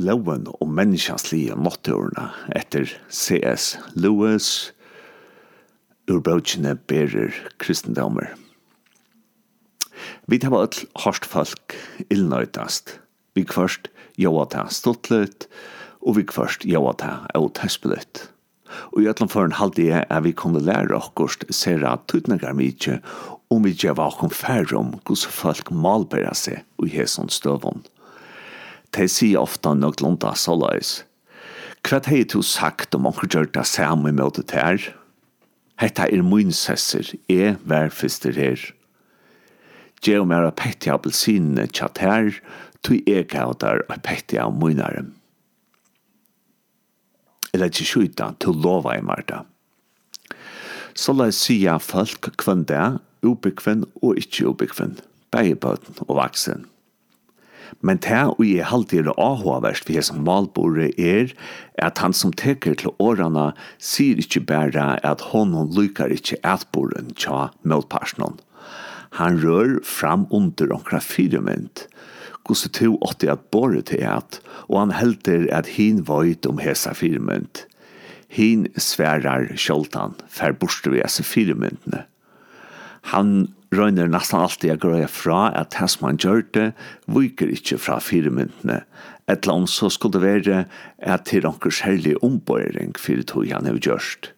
loven om menneskjanslige måtteårene etter C.S. Lewis, urbrøkene berer kristendommer. Vi tar alt hårst folk illnøytast. Vi kvørst joa ta stuttlet, og vi kvørst joa ta autespelet. Og i ætlom for en halvdige er vi kunne lære okkurst sera tutnagar mykje om vi djeva okkur færre om hos folk malbæra seg og hesson støvånd de sier ofta nok lunda såleis. Hva hei du sagt om onker gjør det samme med det her? Hetta er min sesser, jeg vær fister her. Gjør meg av pettig appelsinene tjatt her, tog er gav a petti av munarem. Eller ikke skjuta, tu lova i marda. Så la sia folk kvann det, ubekvenn og ikkje ubekvenn, bægebøten og vaksen. Men det vi er halvtid er avhåverst for som malbore er at han som teker til årene sier ikke bare at hånden lykker ikke etbordet tja motparsen. Han rør fram under omkra firement, hvordan to åtti at bore til et, og han helter at hin vøyt om hesa firement. Hin sverar kjoltan fer borste ved hese firmentene. Han røyner nesten alltid jeg grøy fra at det som han gjør det, viker ikke fra firemyndene. Et eller annet så skulle det være at det er noen særlig ombøyring for tog han har gjort.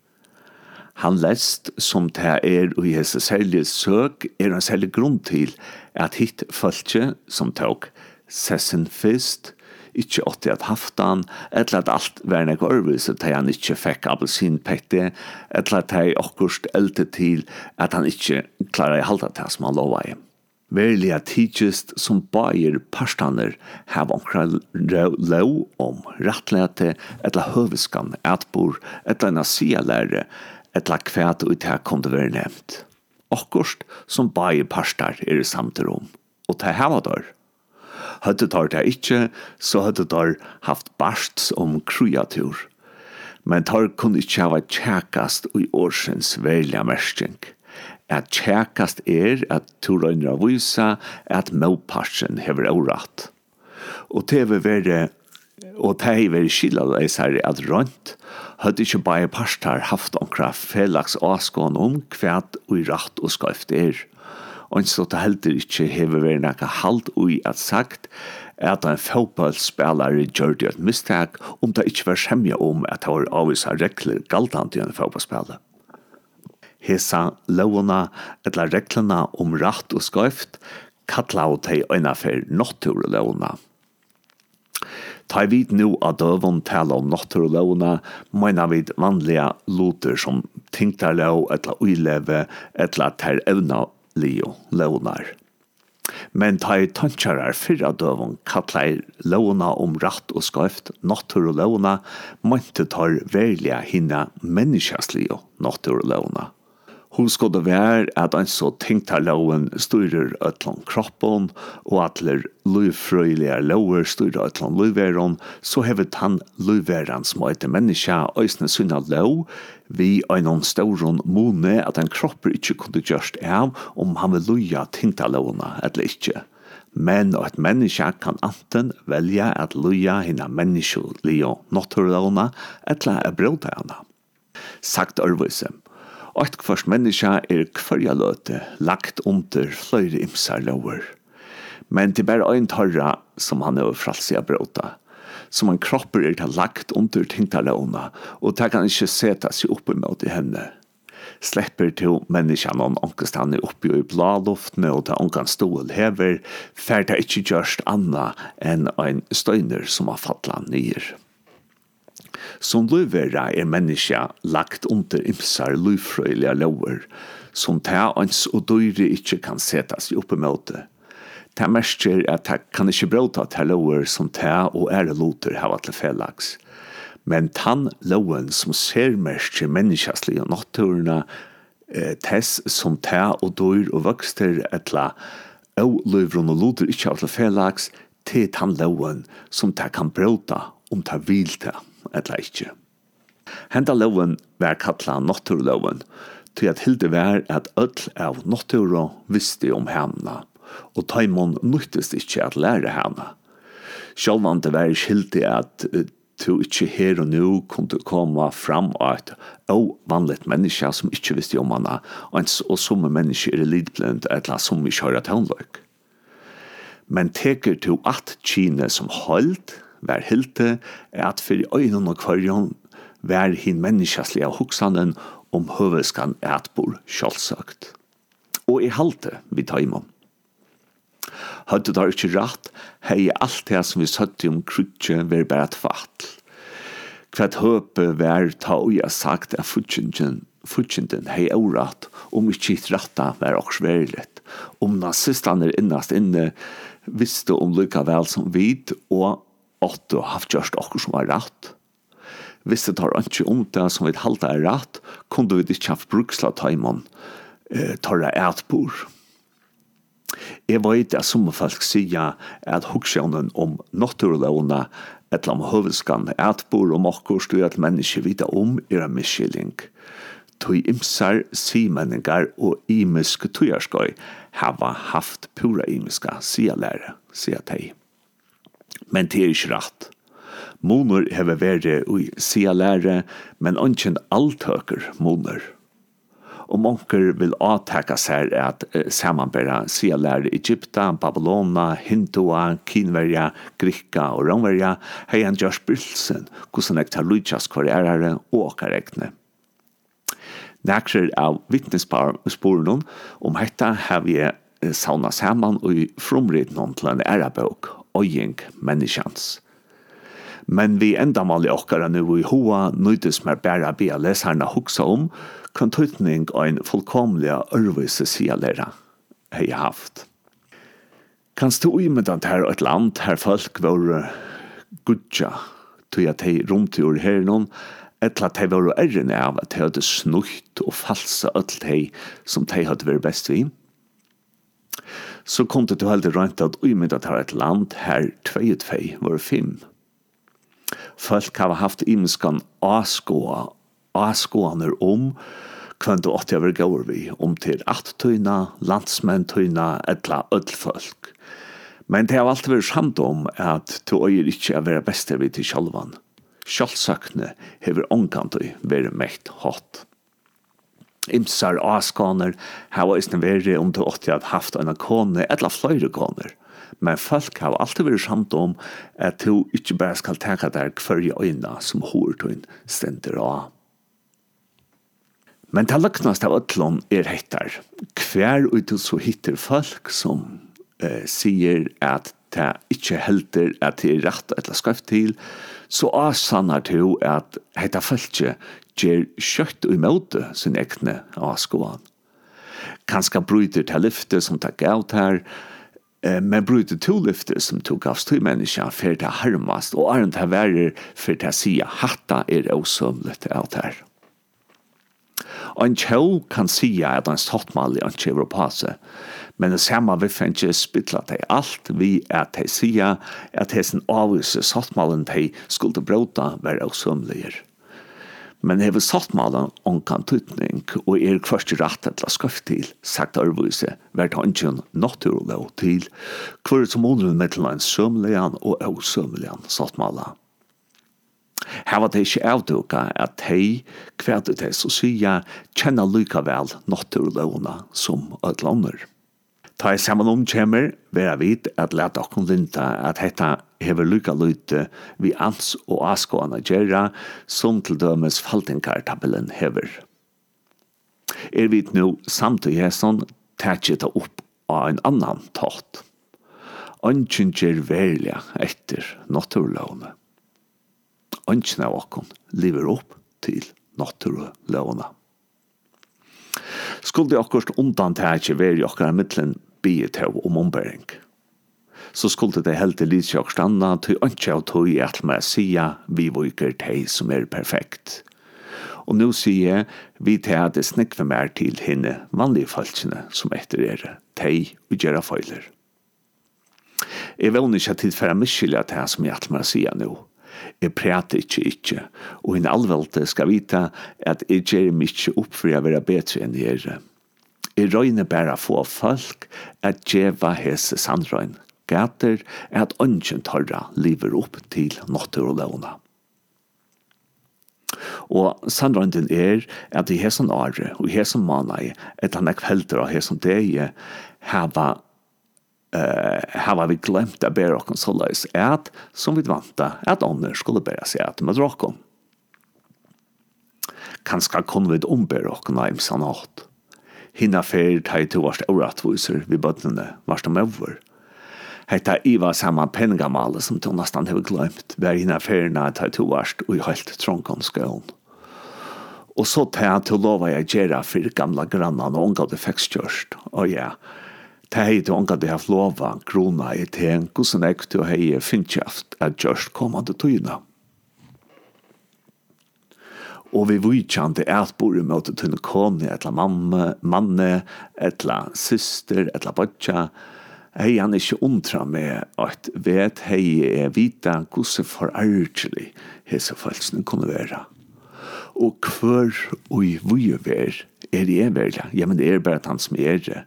Han lest som det er og i hese særlige søk er en særlig grunn til at hitt følge som tog sessen først ikkje åtti at haftan, etla at alt var nek orvis at han ikkje fekk appelsinpette, etla at hei okkurst eldte til at han ikkje klarer i halda til som han lova i. Verliga tidsist som bajer parstaner hev omkra lov om rattlete etla høviskan, etbor etla nasialære etla kvæt ut her kom det være nevnt. Akkurst som bajer parstar er det samtidig og ta heva dør. Hadde tar det ikke, så hadde tar haft barst om kreatur. Men tar kunne ikke hava tjekast i årsens velja mersking. At tjekast er at to røyner av vysa at mauparsen hever året. Og det vil være og det er veldig skillet av disse her at rundt hadde ikke bare parter haft omkring felaks avskående om hva og rett og skøft er og så det heldur ikkje hever vært nekka halt ui at sagt at en fotballspelare gjør det et mistak om det ikkje var semja om at det var avvisa regler galtant i en fotballspelare. Hesa lovuna etla reglena om rætt og skøyft kalla og tei øyna for notturlovna. Ta vid nu av døvun tala om notturlovna, meina vid vanliga loter som tinktarlov, etla uileve, etla ter evna leo Leonar. Men ta i tøntjarar fyrra døvun kallar Leona om ratt og skøft, Nottur og Leona, møntet tar verlega hinna menneskjast Leo, Nottur og Leona. Hun skulle være at han så tenkte loven styrer øtlan kroppen, og at det løyfrøyelige lover styrer øtlan løyveren, så hevet han løyveren som et menneske øyne sunna lov, vi øyne større måne at en kropp ikke kunne gjørst av om han vil løya tenkte lovene eller ikke. Men at menneske kan anten velja at løye hina menneske leo naturlovene, eller er henne. Sagt Ørvise. Eit kvart menneska er kvarja løte lagt under fløyre imsar lover. Men til bare ein tarra som han er fralsia bråta. Som han kropper er lagt under tintalåna og det kan ikkje seta seg oppe mot i henne. Slepper til menneska noen ångest han er oppi i bladluftene og det ångan stål hever, fer det ikkje gjørst anna enn ein støyner som har fattla nyer. Som løyvera er menneska lagt under imsar løyfrøyliga lover, som ta ans og døyre ikkje kan setas i oppemøte. Ta mersker at ta kan ikkje bråta ta lover som ta og ære loter hava til felags. Men tann loven som ser mersker menneskaslig og natturna, tess som ta og døyr og vokster etla, og løyvron og loter ikkje hava til felags, til tann loven som ta kan bråta om ta vil ta eller ikke. Henda loven var kalla naturloven, til at hilde var at öll av natura visste om henne, og taimon nyttist ikkje at lære hemna. Sjálvan det var skilti at du ikke her og nå kunne komme fram av et ovanligt menneske som ikke visste om henne, og som menneske er lidblind eller som ikke har et håndløk. Men teker du at Kine som holdt, vær hilte at fyrir øynene og kvarjon vær hin menneskjastlige hoksanen om høveskan ætbor sjálfsagt. Og i halte vi taimon. Høttet har ikke rett, hei alt det som vi søtte om krutje var bare et vatl. Kvart høpe var ta og jeg sagt at futsjenten futsjenten hei året om ikke hitt retta var også verilet. Om nazistene innast inne visste om lykka vel som vid og åtte og haft gjørst okkur som var rett. Hvis det tar ikke om det som vi halte er rett, kunne vi ikke haft bruksla taimann eh, tar det etbord. Jeg vet at som folk sier at hoksjonen om naturlovene et eller annet høvelskan etbord om okkur styr at menneske vita om er en miskylling. Tøy imsar, simenningar og imisk tøyarskøy hava haft pura imiska, sier lære, sier teg. Men det er ikke rett. Moner hever vært ui sia lære, men ønsken alltøker moner. Og monker vil avtaka seg at samanbæra sia lære Egypta, Babylona, Hindua, Kinverja, Grikka og Romverja, hei han gjørs bylsen, hvordan jeg tar lujtjas hver ærere og åkarekne. Nækser av vittnessporen om hetta har vi sauna saman og fromrit noen til en ærabøk øying menneskjans. Men vi endamal i okkara nu i hoa nøydes mer bæra bia lesarna hugsa om kan tøytning og en fullkomlige ørvise sida lera hei haft. Kanst du uimedant her et land her folk var gudja tog at hei romtur her noen etla at hei var ærren av at hei hadde snutt og falsa öll hei som hei hadde vært best vi så kom det til heldig rønt at uimynda tar et land her 2-2 var 5. Folk har haft imenskan askoa, askoaner om kvann du åtti over gaur vi, om til attøyna, landsmenntøyna, etla ødlfolk. Men det har alltid vært samt om at du øyer ikke er være beste vi til sjalvan. Sjalsakne hever ångkantøy være mekt hatt imsar askaner var isne veri om det åtti at haft en kone etla fløyre koner. Men folk har alltid vært samt om at du ikke bare skal teka der kvarje øyna som hårtun stender av. Men det løknast av ötlån er hettar. Hver ut du så hittir folk som eh, sier at det ikke helder at det er rett eller skøft til, så avsannar du at hetta fölkje ger kjøtt og imøte sin ekne av skoan. Kanska bryter til lyfte som tar galt her, men bryter til lyfte som tog av styr menneska for det harmast, og arnt her verre for det sier hatta er osømlet av det her. Ein kjøl kan sija at han hans mal i en kjøver på seg, men det samme vi finner ikke spytla til alt vi at de sija at hessen avvise tattmallen de skulle bråta være osømligere. Men heve sattmalen omkant tutning og er kvart i rett etla skøft til, sagt arvise, vært hansjen og til, kvart som under mittelen en sømlegan og ausømlegan sattmalen. Her var det ikke avduka at hei, kvært det så sier, kjenner lykka vel naturlovene som et lander. Ta i saman omkjemmer, vera vid at leta okkom linta at hetta hever lykka lyte vi ans og askoana gjerra, som til dømes faltinkartabellen hever. Er vi nu samtidig hesson, tætje ta opp av en annan tatt. Ønsken gjer verlega etter naturlovene. Ønsken av okkom lever opp til naturlovene. Skulle okkurst undan tætje veri okkar mittlen bygget til om ombering. Så skulle det helt til Lidsjøk stanna til ønske av tog i at med sida vi viker til som er perfekt. Og nå sier jeg vi til at det snikker mer til henne vanlige falskene som etter er teg og gjøre feiler. Jeg vil ikke tid for å miskylde til det som jeg alt med sida nå. Jeg prater ikke ikke, og en alvelte skal vite at jeg gjør mye opp for å være bedre enn jeg er. Jeg røyne bare få folk at djeva hese sandrøyn gater at ønsken torra lever opp til natturlovene. Og sannrønden er at i hesson året og i hesson manai et han ekvelder av hesson deg, hava, uh, hava vi glemt å bære oss så løs at, som vi vanta, at ånden skulle bære seg at med dråken. Kanskje kunne vi ombære oss noe imsen åt hinna fer tei to varst oratviser vi bøttene varst om over. Hetta iva samma pengamale som to nästan hevur glömt, var hinna ferna tei to varst og helt tronkan skån. Og så tei til lova jeg gjerra fyrir gamla grannan og onga det fekskjørst, og ja, Det hei til ånga det hef lova, krona i ten, gusen og til hei finnskjaft at just komande tøyna og vi vujkjante at bor i møte til kone, etla mamma, manne, etla syster, etla bodja. Hei han ikkje undra med at vet hei er vita gosse forargelig hese falsene kunne være. Og hver og vujver er i verja, ja, men det er bare han som er det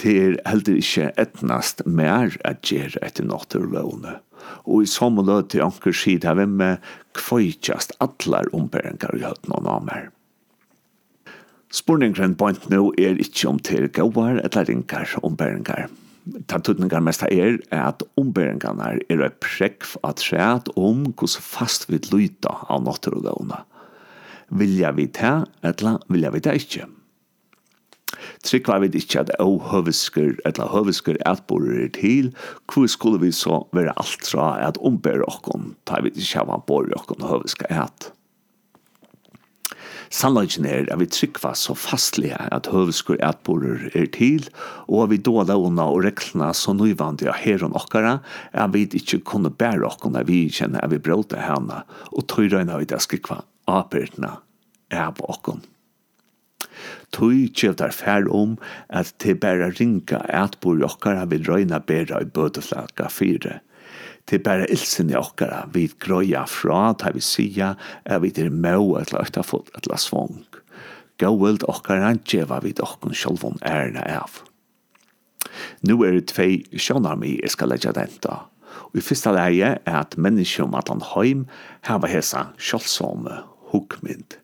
Det er heller ikke etnast mer at gjør etter naturlovene. Og i samme lød til anker skid har vi med kvøytjast atler ombæringar i høyden og namer. Spurningren point nå er ikke om til gåar eller ringar ombæringar. Ta tutningar mest er at ombæringarna er et prekv at skjæt om hos fast vi lyta av naturlovene. Vilja vi ta, eller vilja vi ta ikke? Tryggvar vi ikke at å høvesker, eller høvesker atborer til, hvor skulle vi så være alt fra at ombære okken, ta vi ikke av han bor okken høvesker at. Sannleggen er at vi tryggva så fastlige at høveskur atborer er til, og at vi då launa og reklene så nøyvandige av herren okkara, at vi ikke kunne bære okkara vi kjenner at vi bråte henne, og tøyrøyna vi det skikva apertene av okkara tøy kjevd er fær om at te bæra ringa at bor okkara vil røyna bæra i bødeflaga fire. Te bæra ilsen i okkara vil grøya fra ta vi sia er vi til mau et løyta fot et la svong. Gåvult okkara kjeva vid okkun sjolvon ærna av. Nu er det tvei sjånarmi jeg skal leggja denta. Og i fyrsta leie er at menneskjum at han heim hava hesa sjolvsomme hukmynd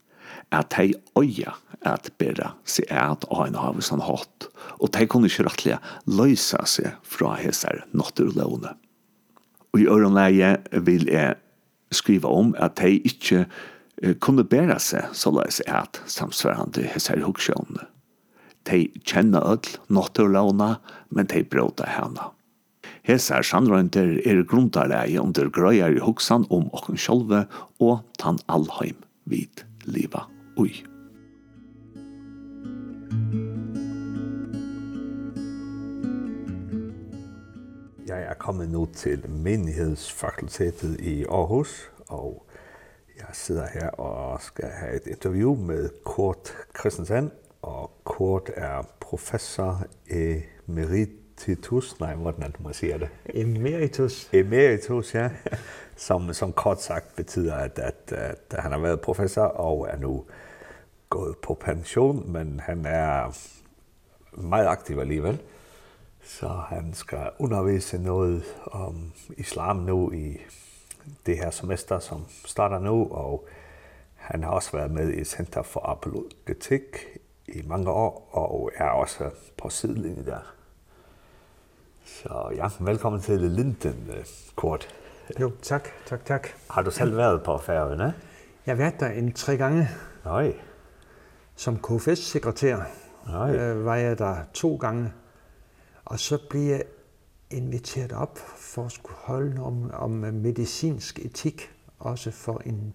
at de øya at bæra seg at av en av sånn hatt, og de kunne ikke rettelig løysa seg fra hesar natterlåne. Og i øronleie vil jeg skriva om at de ikke kunne bæra seg så løys at samsvarende hesser hugskjønne. De kjenner ødel natterlåne, men de bråta henne. Hesar sannrøynter er grunntarleie under grøyar i hoksan om okken sjolve og tan allheim vid liva ui. Jeg er kommet nu til menighedsfakultetet i Aarhus, og jeg sidder her og skal have et interview med Kurt Christensen. Og Kurt er professor emeritus, nej, hvordan er det, man siger det? Emeritus. Emeritus, ja. Som, som kort sagt betyder, at, at, at han har været professor og er nu gået på pension, men han er meget aktiv alligevel. Så han skal undervise noget om islam nu i det her semester, som starter nu, og han har også været med i Center for Apologetik i mange år, og er også på sidelinjen der. Så ja, velkommen til Linden, Kort. Jo, tak, tak, tak. Har du selv været på Færøerne? Jeg har været der en tre gange. Nej. Som KFS-sekretær øh, var jeg der to gange. Og så blev jeg inviteret op for at skulle holde om, om medicinsk etik, også for en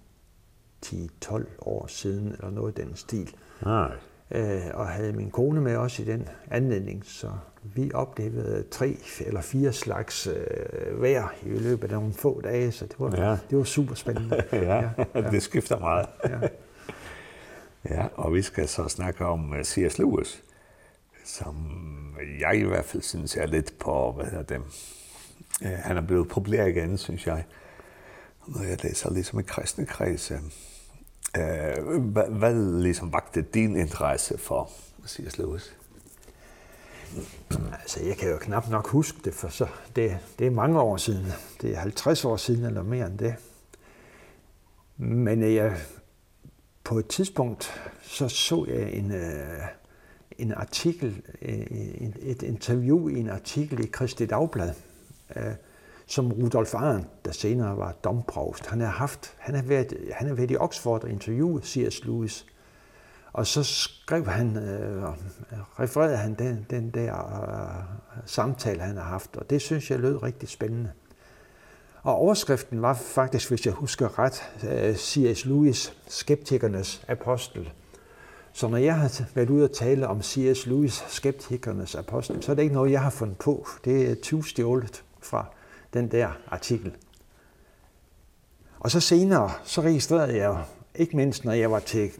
10-12 år siden, eller noget i den stil. Nej. Øh, og havde min kone med også i den anledning, så vi oplevede tre eller fire slags øh, vejr i løbet af nogle få dage, så det var, ja. det var super spændende. ja, ja, ja, det skifter meget. ja. Ja, og vi skal så snakke om C.S. Lewis, som jeg i hvert fall synes er lidt på, hvad hedder det, han er blevet populær igen, synes jeg, når jeg læser ligesom i kristne kredse. Øh, hvad, hvad ligesom vagte din interesse for C.S. Lewis? Altså, jeg kan jo knap nok huske det, for så det, det er mange år siden. Det er 50 år siden eller mere end det. Men jeg på et tidspunkt så så jeg en øh, en artikel øh, et interview i en artikel i Kristi Dagblad øh, som Rudolf Arndt, der senere var domprovst, han har haft, han har været, han har været i Oxford og interviewet C.S. Lewis. Og så skrev han, øh, refererede han den, den der øh, samtale, han har haft, og det synes jeg lød rigtig spændende. Og overskriften var faktisk, hvis jeg husker ret, C.S. Lewis, skeptikernes apostel. Så når jeg har været ude og tale om C.S. Lewis, skeptikernes apostel, så er det ikke noget, jeg har fundet på. Det er tyvstjålet fra den der artikel. Og så senere, så registrerede jeg, ikke mindst når jeg var til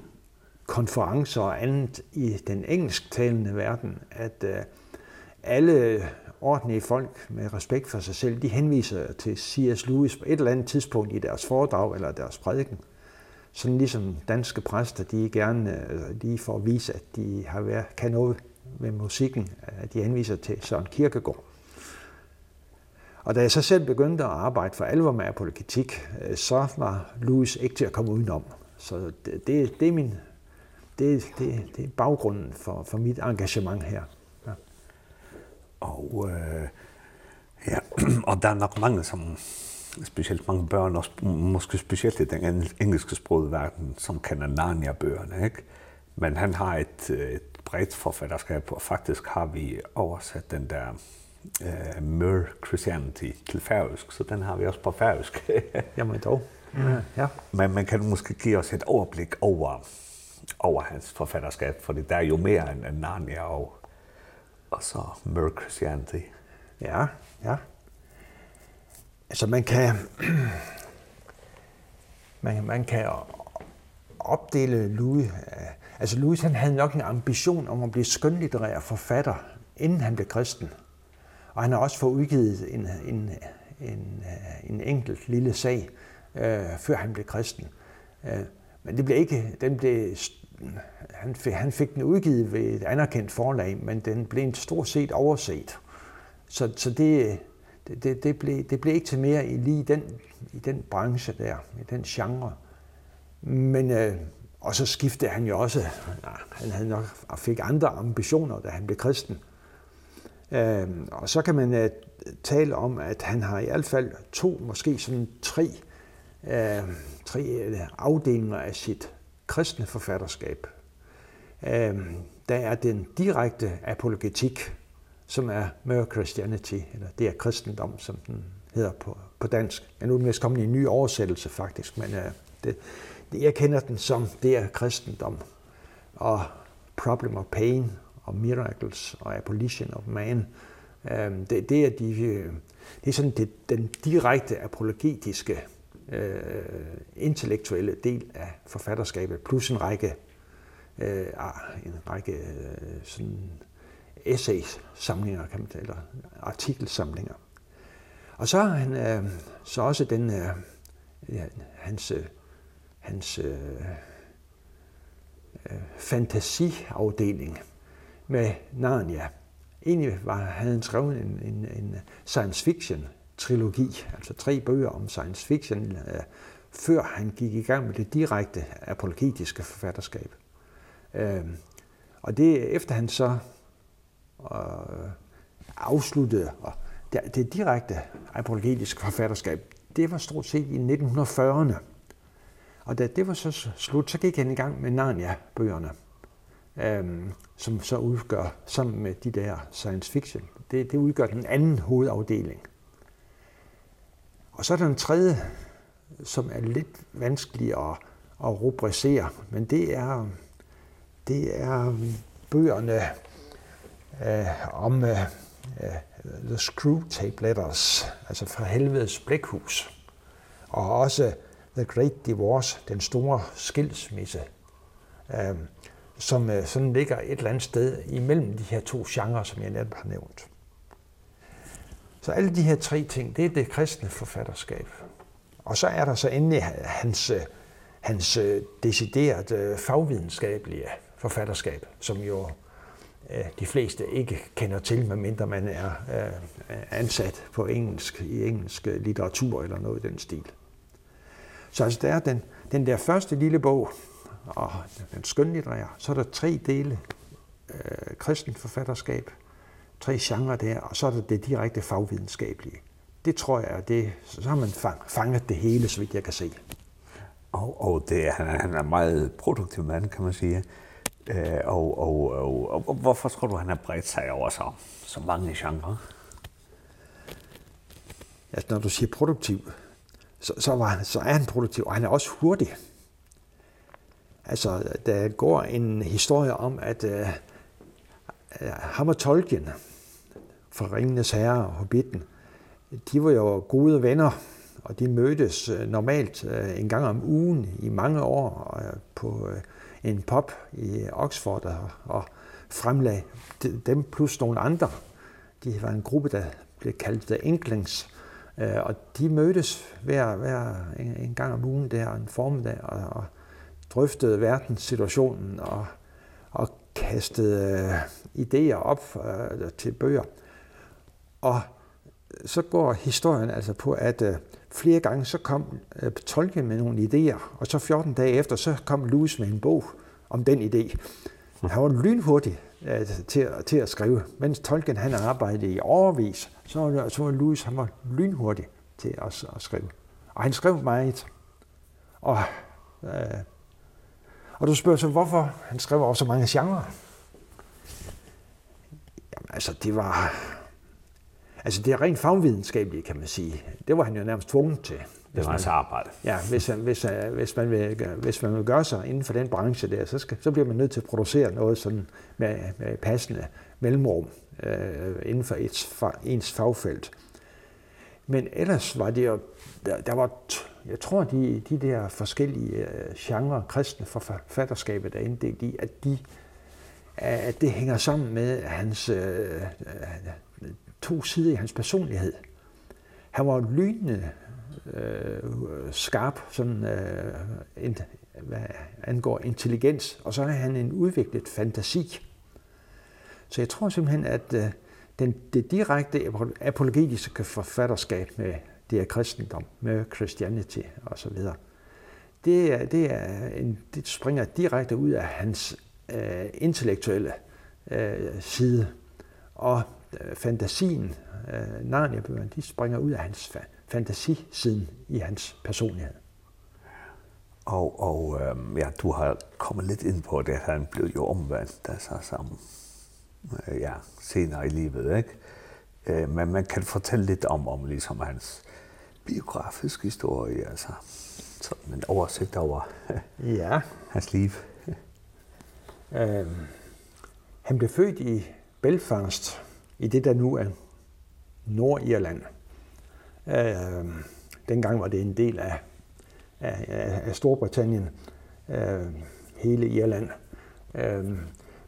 konferencer og andet i den engelsktalende verden, at alle ordentlige folk med respekt for sig selv, de henviser til C.S. Lewis på et eller andet tidspunkt i deres foredrag eller deres prædiken. Sådan ligesom danske præster, de gerne de får at vise, at de har været, kan noget med musikken, at de henviser til Søren Kierkegaard. Og da jeg så selv begyndte at arbejde for alvor med apologetik, så var Lewis ikke til at komme udenom. Så det, det, det er min det, det, det er baggrunden for, for mit engagement her. Og øh, ja, og der er nok mange som specielt mange børn, og måske specielt i den engelske språket verden, som kender Narnia-bøgerne, ikke? Men han har et, et bredt forfatterskab, og faktisk har vi oversat den der uh, Mer Christianity til færøsk, så den har vi også på færøsk. Jamen dog. Mm. Ja. Men man kan måske give os et overblik over, over hans forfatterskab, for det der er jo mere end Narnia og alltså mörk Christianity. Ja, ja. Altså, man kan man man kan opdele Louis. Altså Louis han havde nok en ambition om at blive skønlitterær forfatter, inden han blev kristen. Og han har også fået udgivet en, en, en, en enkelt lille sag, øh, før han blev kristen. Øh, men det blev ikke, den blev han, fik, han fik den udgivet ved et anerkendt forlag, men den blev stort set overset. Så, så det, det, det, det, blev, det blev ikke til mere i lige den, i den branche der, i den genre. Men, øh, og så skiftede han jo også. Han havde nok, og fik andre ambitioner, da han blev kristen. Øh, og så kan man øh, tale om, at han har i hvert fald to, måske sådan tre, øh, tre afdelinger af sit kristne forfatterskab. Ehm, der er den direkte apologetik, som er mere Christianity, eller det er kristendom, som den hedder på, på dansk. Jeg er nu mest kommet i en ny oversættelse faktisk, men uh, det, det, jeg kender den som, det er kristendom. Og Problem of Pain og Miracles og Abolition of Man, øh, det, det, er de, det er sådan det, den direkte apologetiske øh, intellektuelle del af forfatterskabet, plus en række, øh, en række øh, sådan essay-samlinger, kan man tale, eller artikelsamlinger. Og så har han øh, så også den, øh, ja, hans, øh, hans øh, fantasiafdeling med Narnia. Egentlig var, havde han skrevet en, en, en science fiction trilogi, altså tre bøger om science fiction, øh, før han gik i gang med det direkte apologetiske forfatterskab. Øh, og det efter han så øh, afsluttede, og det, det direkte apologetiske forfatterskab, det var stort set i 1940'erne. Og da det var så slut, så gik han i gang med Narnia-bøgerne, øhm, som så udgør, sammen med de der science fiction, det, det udgør den anden hovedafdeling. Og så er der en tredje, som er lidt vanskelig at, at rubricere, men det er, det er bøgerne øh, om øh, The Screw Tape Letters, altså fra helvedes blækhus, og også The Great Divorce, den store skilsmisse, øh, som øh, sådan ligger et eller andet sted imellem de her to genrer, som jeg netop har nævnt. Så alle de her tre ting, det er det kristne forfatterskab. Og så er der så endelig hans, hans decideret fagvidenskabelige forfatterskab, som jo de fleste ikke kender til, medmindre man er ansat på engelsk, i engelsk litteratur eller noget i den stil. Så altså, der er den, den der første lille bog, og den skønlitterære, så er der tre dele øh, kristen forfatterskab, tre genrer der, og så er det det direkte fagvidenskabelige. Det tror jeg, det, så har man fanget det hele, så vidt jeg kan se. Og, og det, han, er, han er meget produktiv mand, kan man sige. Øh, og, og, og, og, og, hvorfor tror du, han har bredt sig over så, så mange genrer? Altså, når du siger produktiv, så, så, var han, så er han produktiv, og han er også hurtig. Altså, der går en historie om, at øh, ham og Tolkien fra Ringenes Herre og Hobbiten, de var jo gode venner, og de mødtes normalt en gang om ugen i mange år på en pop i Oxford og fremlag dem plus nogle andre. De var en gruppe, der blev kaldt The Inklings, og de mødtes hver, hver en gang om ugen der en formiddag og, og drøftede verdenssituationen og kastede idéer op til bøger. Og så går historien altså på, at flere gange så kom Tolkien med nogle idéer, og så 14 dage efter, så kom Lewis med en bog om den idé. Han var lynhurtig til, til at skrive. Mens Tolkien han arbejdede i overvis, så, så var Lewis han var lynhurtig til at, at skrive. Og han skrev meget. Og øh, Og du spørger så, hvorfor han skrev over så mange genrer? Jamen altså, det var... Altså, det er rent fagvidenskabeligt, kan man sige. Det var han jo nærmest tvunget til. Det var hans arbejde. Ja, hvis, hvis, hvis, man vil, hvis man vil gøre sig inden for den branche der, så, skal, så bliver man nødt til at producere noget sådan med, med passende mellemrum øh, inden for et, ens fagfelt. Men ellers var det jo, der, der var Jeg tror, de, de der forskellige genrer, kristne forfatterskabet er inddelt i, at, de, at det hænger sammen med hans øh, to sider i hans personlighed. Han var lynende øh, skarp, sådan, øh, in, hvad angår intelligens, og så har han en udviklet fantasi. Så jeg tror simpelthen, at øh, den, det direkte apologetiske forfatterskab med det er kristendom med Christianity og så videre. Det er, det er en, det springer direkte ud af hans øh, intellektuelle øh, side og øh, fantasien øh, Narnia bøgerne, de springer ud af hans fa fantasisiden i hans personlighed. Og, og øh, ja, du har kommet lidt ind på det, han blev jo omvendt altså som sammen ja, senere i livet, ikke? Øh, men man kan fortælle lidt om, om ligesom hans biografisk historie, altså sådan en oversigt over ja. hans liv. øhm, han blev født i Belfast, i det der nu er Nordirland. Øhm, dengang var det en del af, af, af Storbritannien, øh, hele Irland. Øhm,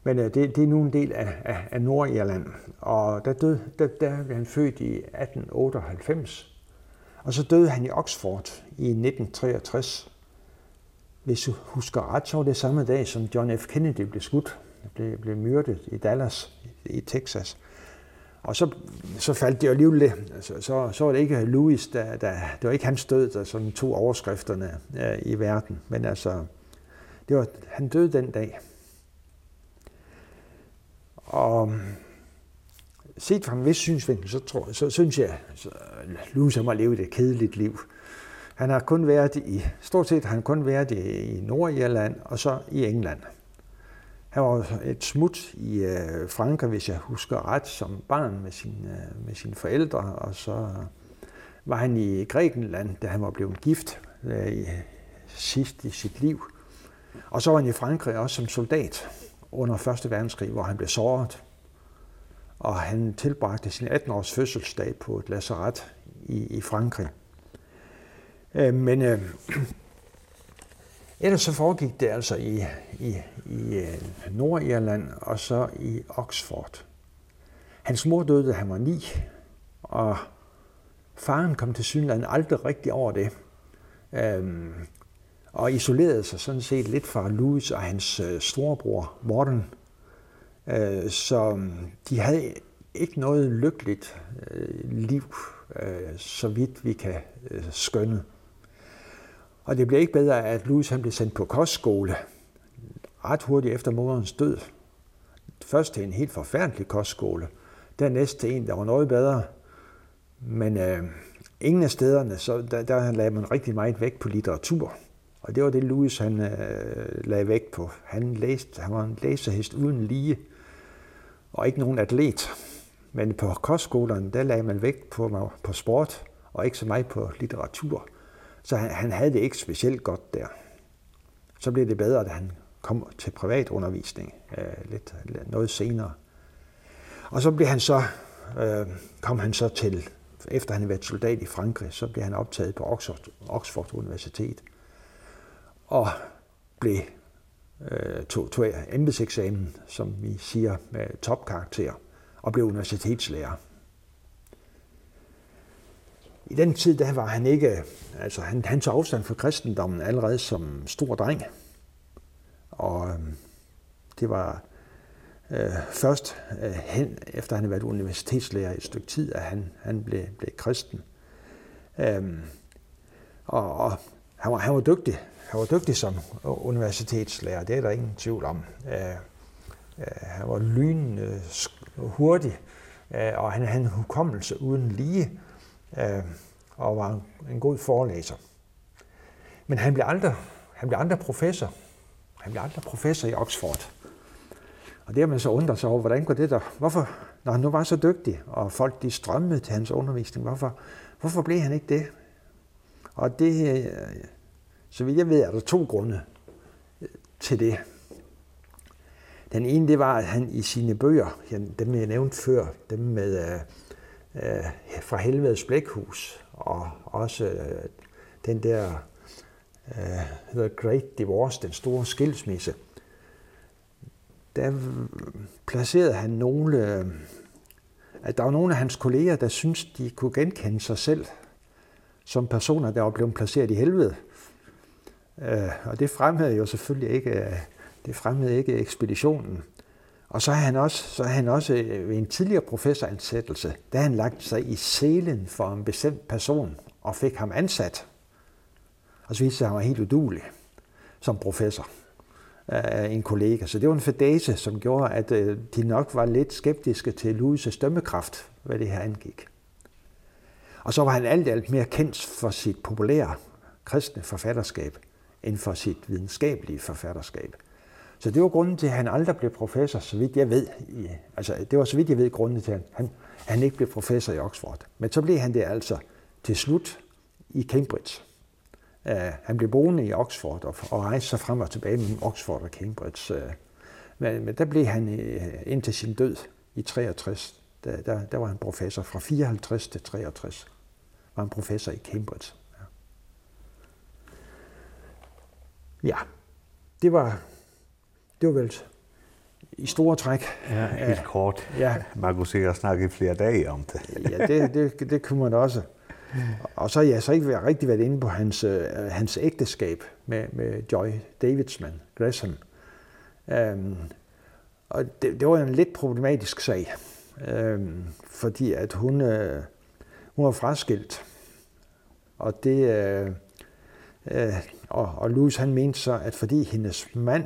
men øh, det, det er nu en del af, af, af Nordirland, og der, død, der, der blev han født i 1898. Og så døde han i Oxford i 1963. Hvis du husker ret, så var det samme dag, som John F. Kennedy blev skudt. Blev, blev myrdet i Dallas i, Texas. Og så, så faldt det alligevel lidt. Så, så, så var det ikke Louis, der, der, det var ikke hans død, der sådan tog overskrifterne øh, i verden. Men altså, det var, han døde den dag. Og set fra en vis synsvinkel, så, tror, så synes jeg, så Louis har levet et kedeligt liv. Han har kun været i, stort set har han kun været i Nordirland og så i England. Han var et smut i øh, Frankrig, hvis jeg husker ret, som barn med, sin, øh, med sine forældre, og så var han i Grækenland, da han var blevet gift øh, i, sidst i sit liv. Og så var han i Frankrig også som soldat under 1. verdenskrig, hvor han blev såret og han tilbragte sin 18-års fødselsdag på et lazaret i, i Frankrig. Øh, men øh, ellers så foregik det altså i, i, i Nordirland og så i Oxford. Hans mor døde, da han var ni, og faren kom til Sydland aldrig rigtig over det. Øhm, og isolerede sig sådan set lidt fra Louis og hans øh, storebror Morten, øh, så de havde ikke noget lykkeligt øh, liv, øh, så vidt vi kan øh, skønne. Og det blev ikke bedre, at Louis han blev sendt på kostskole ret hurtigt efter moderens død. Først til en helt forfærdelig kostskole, dernæst til en, der var noget bedre. Men øh, ingen af stederne, så der, der lagde man rigtig meget vægt på litteratur. Og det var det, Louis han, øh, lagde vægt på. Han, læste, han var en læsehest uden lige. Øh, og ikke nogen atlet. Men på kostskolerne, der lagde man vægt på på sport, og ikke så meget på litteratur. Så han, han havde det ikke specielt godt der. Så blev det bedre, da han kom til privatundervisning øh, lidt, noget senere. Og så blev han så, øh, kom han så til, efter han havde været soldat i Frankrig, så blev han optaget på Oxford, Oxford Universitet. Og blev øh, tog, tog embedseksamen, som vi siger med topkarakter, og blev universitetslærer. I den tid der var han ikke, altså han, han tog afstand fra kristendommen allerede som stor dreng. Og det var øh, først øh, hen, efter han havde været universitetslærer i et stykke tid, at han, han blev, blev kristen. Øhm, og, og han var, han var dygtig. Han var dygtig som universitetslærer, det er der ingen tvivl om. Øh, øh, han var lynende hurtig, øh, og han havde en hukommelse uden lige, øh, og var en, en god forelæser. Men han blev aldrig, han blev aldrig professor. Han blev aldrig professor i Oxford. Og det har man så undret sig over, hvordan går det der? Hvorfor, når han nu var så dygtig, og folk de strømmede til hans undervisning, hvorfor, hvorfor blev han ikke det? Og det, så vidt jeg ved, er der to grunde til det. Den ene, det var, at han i sine bøger, dem jeg nævnte før, dem med øh, fra Helvedes Blækhus, og også øh, den der uh, The Great Divorce, den store skilsmisse, der placerede han nogle, at der var nogle af hans kolleger, der syntes, de kunne genkende sig selv som personer, der var blevet placeret i helvede. Øh, og det fremhævede jo selvfølgelig ikke, det fremhævede ikke ekspeditionen. Og så har han også, så har han også ved en tidligere professoransættelse, der han lagt sig i selen for en bestemt person og fik ham ansat. Og så viste han var helt udulig som professor af en kollega. Så det var en fadase, som gjorde, at de nok var lidt skeptiske til Louis' dømmekraft, hvad det her angik. Og så var han alt alt mere kendt for sit populære kristne forfatterskab end for sit videnskabelige forfatterskab. Så det var grunden til, at han aldrig blev professor, så vidt jeg ved. I, altså, det var så vidt jeg ved grunden til, at han, han ikke blev professor i Oxford. Men så blev han det altså til slut i Cambridge. Uh, han blev boende i Oxford og, og rejste sig frem og tilbage mellem Oxford og Cambridge. Uh, men, men der blev han uh, indtil sin død i 63. Der, der, der var han professor fra 54 til 63 var en professor i Cambridge. Ja. ja. Det var det var vel i store træk. Ja, helt kort. Ja. Man kunne sikkert snakke i flere dage om det. ja, det, det, det kunne man også. Og så, ja, så ikke jeg rigtig været inde på hans, øh, hans ægteskab med, med Joy Davidsman, Gresham. Øhm, og det, det var en lidt problematisk sag, øhm, fordi at hun, øh, hun var fraskilt. Og det... Øh, øh, og, og Louis han mente så, at fordi hendes mand,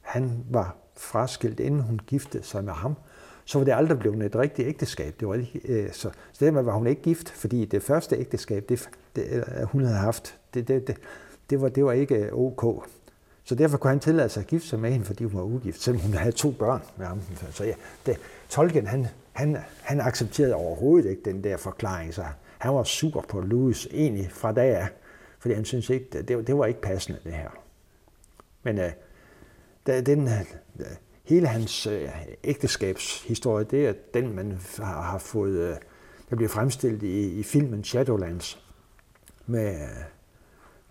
han var fraskilt, inden hun giftede sig med ham, så var det aldrig blevet et rigtigt ægteskab. Det var ikke, øh, så, så dermed var hun ikke gift, fordi det første ægteskab, det, det hun havde haft, det, det, det, det, var, det var ikke ok. Så derfor kunne han tillade sig at gifte sig med hende, fordi hun var ugift, selvom hun havde to børn med ham. Så ja, det, tolken han han, han accepterede overhovedet ikke den der forklaring, så han var super på Louis egentlig fra dag af, fordi han syntes ikke, det, det var ikke passende det her. Men øh, den, hele hans øh, ægteskabshistorie, det er den, man har, har fået, øh, der bliver fremstillet i, i filmen Shadowlands med,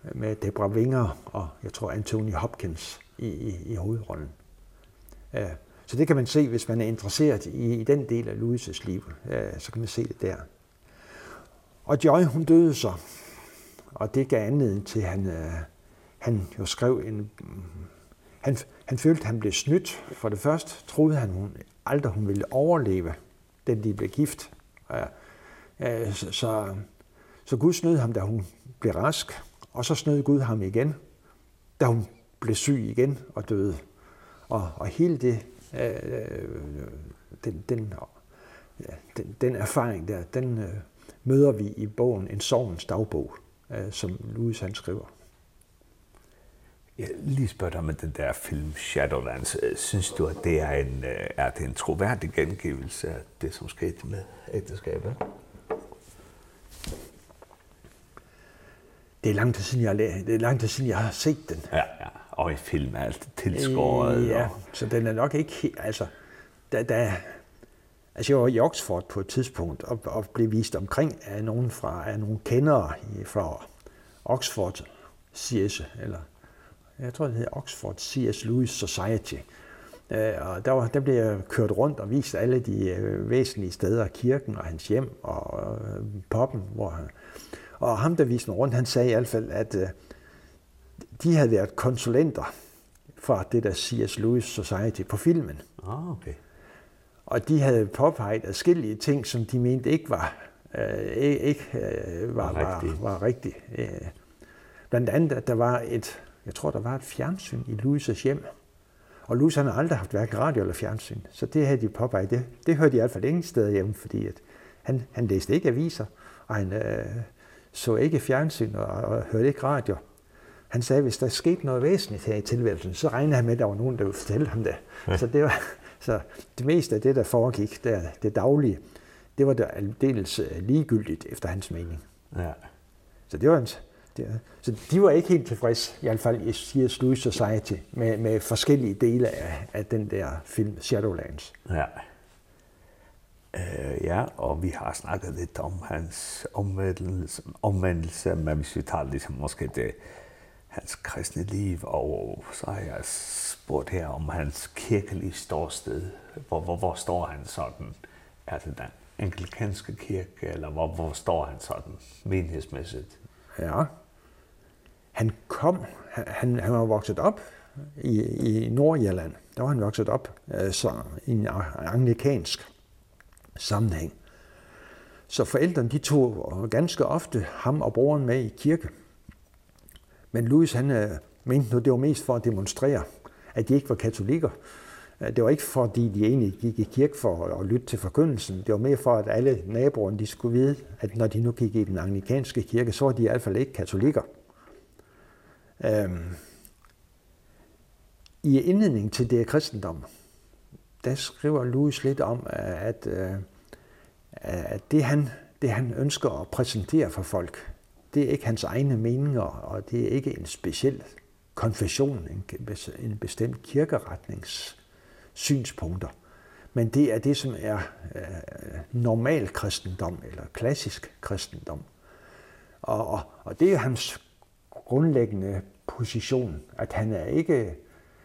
med Debra Winger og jeg tror Anthony Hopkins i, i, i hovedrollen. Øh, Så det kan man se, hvis man er interesseret i, i den del af Louis' liv, øh, så kan man se det der. Og Joy, hun døde så, og det gav anledning til, han, øh, han jo skrev en... Han, han følte, at han blev snydt. For det første troede han hun, aldrig, hun ville overleve, den de blev gift. Øh, øh, så, så Gud snød ham, da hun blev rask, og så snød Gud ham igen, da hun blev syg igen og døde. Og, og hele det øh, den, den, den, den erfaring der, den øh, møder vi i bogen En sovens dagbog, øh, som Louis han skriver. Jeg lige spørger dig om den der film Shadowlands. Synes du, at det er en, er det en troværdig gengivelse af det, som skete med ægteskabet? Det er lang tid siden, jeg, det er lang tid siden, jeg har set den. Ja, ja og i film er alt tilskåret. Ja, og... så den er nok ikke altså, da, da, altså jeg var i Oxford på et tidspunkt og, og blev vist omkring af nogen fra af nogle kendere fra Oxford CS, eller jeg tror det hedder Oxford CS Lewis Society. Og der, var, der blev jeg kørt rundt og vist alle de væsentlige steder, kirken og hans hjem og poppen. Hvor han, og ham, der viste mig rundt, han sagde i hvert fald, at de havde været konsulenter for det der C.S. Lewis Society på filmen. Ah, okay. Og de havde påpeget forskellige ting, som de mente ikke var øh, ikke øh, var, var, var rigtigt. Øh, blandt andet, at der var et, jeg tror, der var et fjernsyn i Louis' hjem. Og Louis han har aldrig haft hverken radio eller fjernsyn, så det havde de påpeget. Det, det hørte de i hvert fald ingen steder hjemme, fordi at han, han læste ikke aviser, og han øh, så ikke fjernsyn og, og hørte ikke radio han sagde, at hvis der skete noget væsentligt her i tilværelsen, så regnede han med, at der var nogen, der ville fortælle ham det. Ja. Så, det var, så det meste af det, der foregik, der, det daglige, det var der aldeles ligegyldigt efter hans mening. Ja. Så det var en, det, så de var ikke helt tilfredse, i hvert fald i C.S. Lewis Society, med, med forskellige dele af, af den der film Shadowlands. Ja. Eh ja, og vi har snakket lidt om hans omvendelse, omvendelse men hvis vi tager ligesom måske det, hans kristne liv, og så har jeg spurgt her om hans kirkelige ståsted. Hvor, hvor, hvor står han sådan? Er det den anglikanske kirke, eller hvor, hvor står han sådan menighedsmæssigt? Ja, han kom, han, han var vokset op i, i Nordjylland. Der var han vokset op så, i en anglikansk sammenhæng. Så forældrene de tog ganske ofte ham og broren med i kirke. Men Louis han øh, mente nu, det var mest for at demonstrere, at de ikke var katolikker. Det var ikke fordi, de egentlig gik i kirke for at lytte til forkyndelsen. Det var mere for, at alle naboerne de skulle vide, at når de nu gik i den anglikanske kirke, så var de i hvert fald ikke katolikker. Øhm. I indledning til det kristendom, der skriver Louis lidt om, at, at det, han, det han ønsker at præsentere for folk, det er ikke hans egne meninger, og det er ikke en speciel konfession, en bestemt kirkeretnings synspunkter. Men det er det, som er øh, normal kristendom, eller klassisk kristendom. Og, og, og det er hans grundlæggende position, at han er ikke,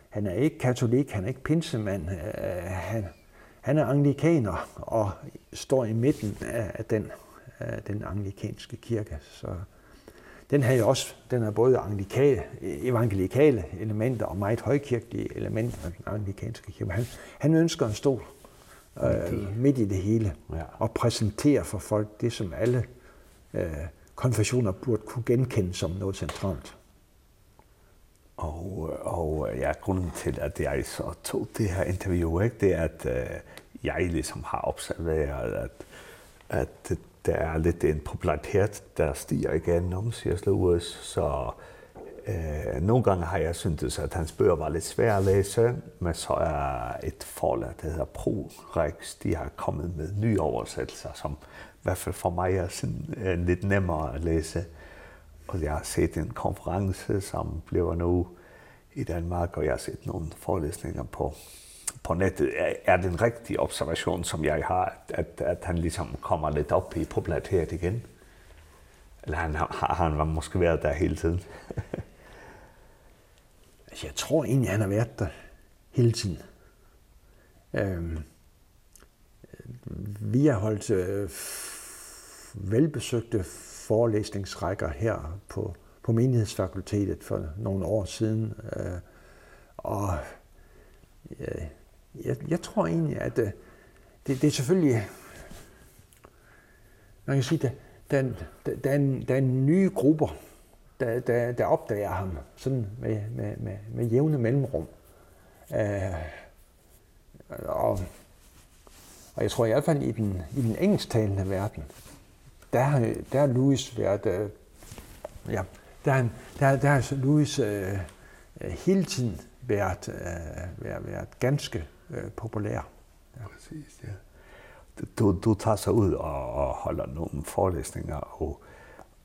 han er ikke katolik, han er ikke pinsemand, øh, han, han er anglikaner og står i midten af den, af den anglikanske kirke. Så, den havde også, den er både anglikale, evangelikale elementer og meget højkirkelige elementer af den anglikanske kirke. Han, han ønsker en stol øh, midt i det hele ja. og præsenterer for folk det, som alle øh, konfessioner burde kunne genkende som noget centralt. Og, og ja, grunden til, at jeg så tog det her interview, ikke, det er, at øh, jeg ligesom har observeret, at, at der er lidt en popularitet, der stiger igen om C.S. Lewis, så eh, nogle gange har jeg syntes, at hans bøger var lidt svære at læse, men så er et forlag, der hedder ProRex, de har kommet med nye oversættelser, som i hvert fald for mig er sådan, eh, lidt nemmere at læse. Og jeg har set en konference, som bliver nu i Danmark, og jeg har set nogle forelæsninger på på nettet er det en rigtig observation, som jeg har, at, at han ligesom kommer lidt op i popularitet igen. Eller han, har, han var måske været der hele tiden. jeg tror egentlig, han har været der hele tiden. Øhm, vi har holdt øh, velbesøgte forelæsningsrækker her på, på menighedsfakultetet for nogle år siden. Øh, og øh, jeg, jeg tror egentlig, at det, det er selvfølgelig... Man kan sige, det, den den den nye grupper, der, der, der opdager ham sådan med, med, med, med jævne mellemrum. Eh og, og jeg tror i hvert fald i den, i den engelsktalende verden, der der har Louis været... Øh, ja, der der, der har Louis øh, hele tiden været, øh, været, været ganske eh, populær. Ja. Præcis, ja. Du, du tager så ud og, og holder nogle forelæsninger, og,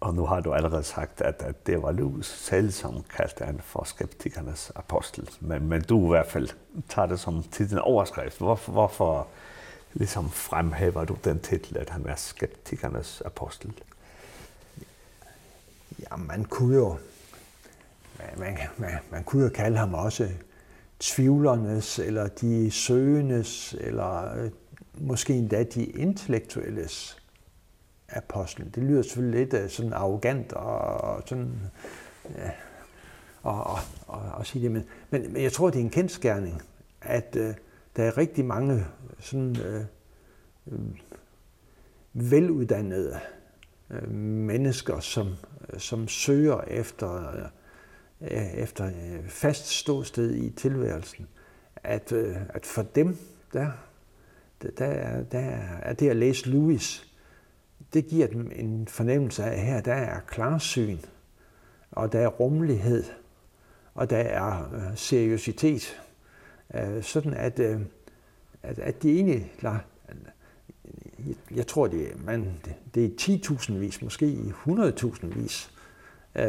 og nu har du allerede sagt, at, at det var Lewis selv, som kaldte han for skeptikernes apostel. Men, men du i hvert fald tager det som titlen overskrift. Hvorfor, hvorfor ligesom fremhæver du den titel, at han er skeptikernes apostel? Ja, man kunne jo man, man, man, man kunne jo kalde ham også tvivlernes, eller de søgendes, eller måske endda de intellektuelles apostel. Det lyder selvfølgelig lidt uh, sådan arrogant og, og sådan... Ja, og, og, og, og sige det, men, men, men jeg tror, det er en kendskærning, at uh, der er rigtig mange sådan uh, veluddannede uh, mennesker, som, uh, som søger efter uh, efter fast ståsted i tilværelsen, at, at for dem, der, der, der er det at læse Lewis, det giver dem en fornemmelse af, at her der er klarsyn, og der er rummelighed, og der er seriøsitet. Øh, sådan at, øh, at, at de egentlig lader, jeg, jeg tror, det er, man, det, er 10.000 vis, måske 100.000 vis øh,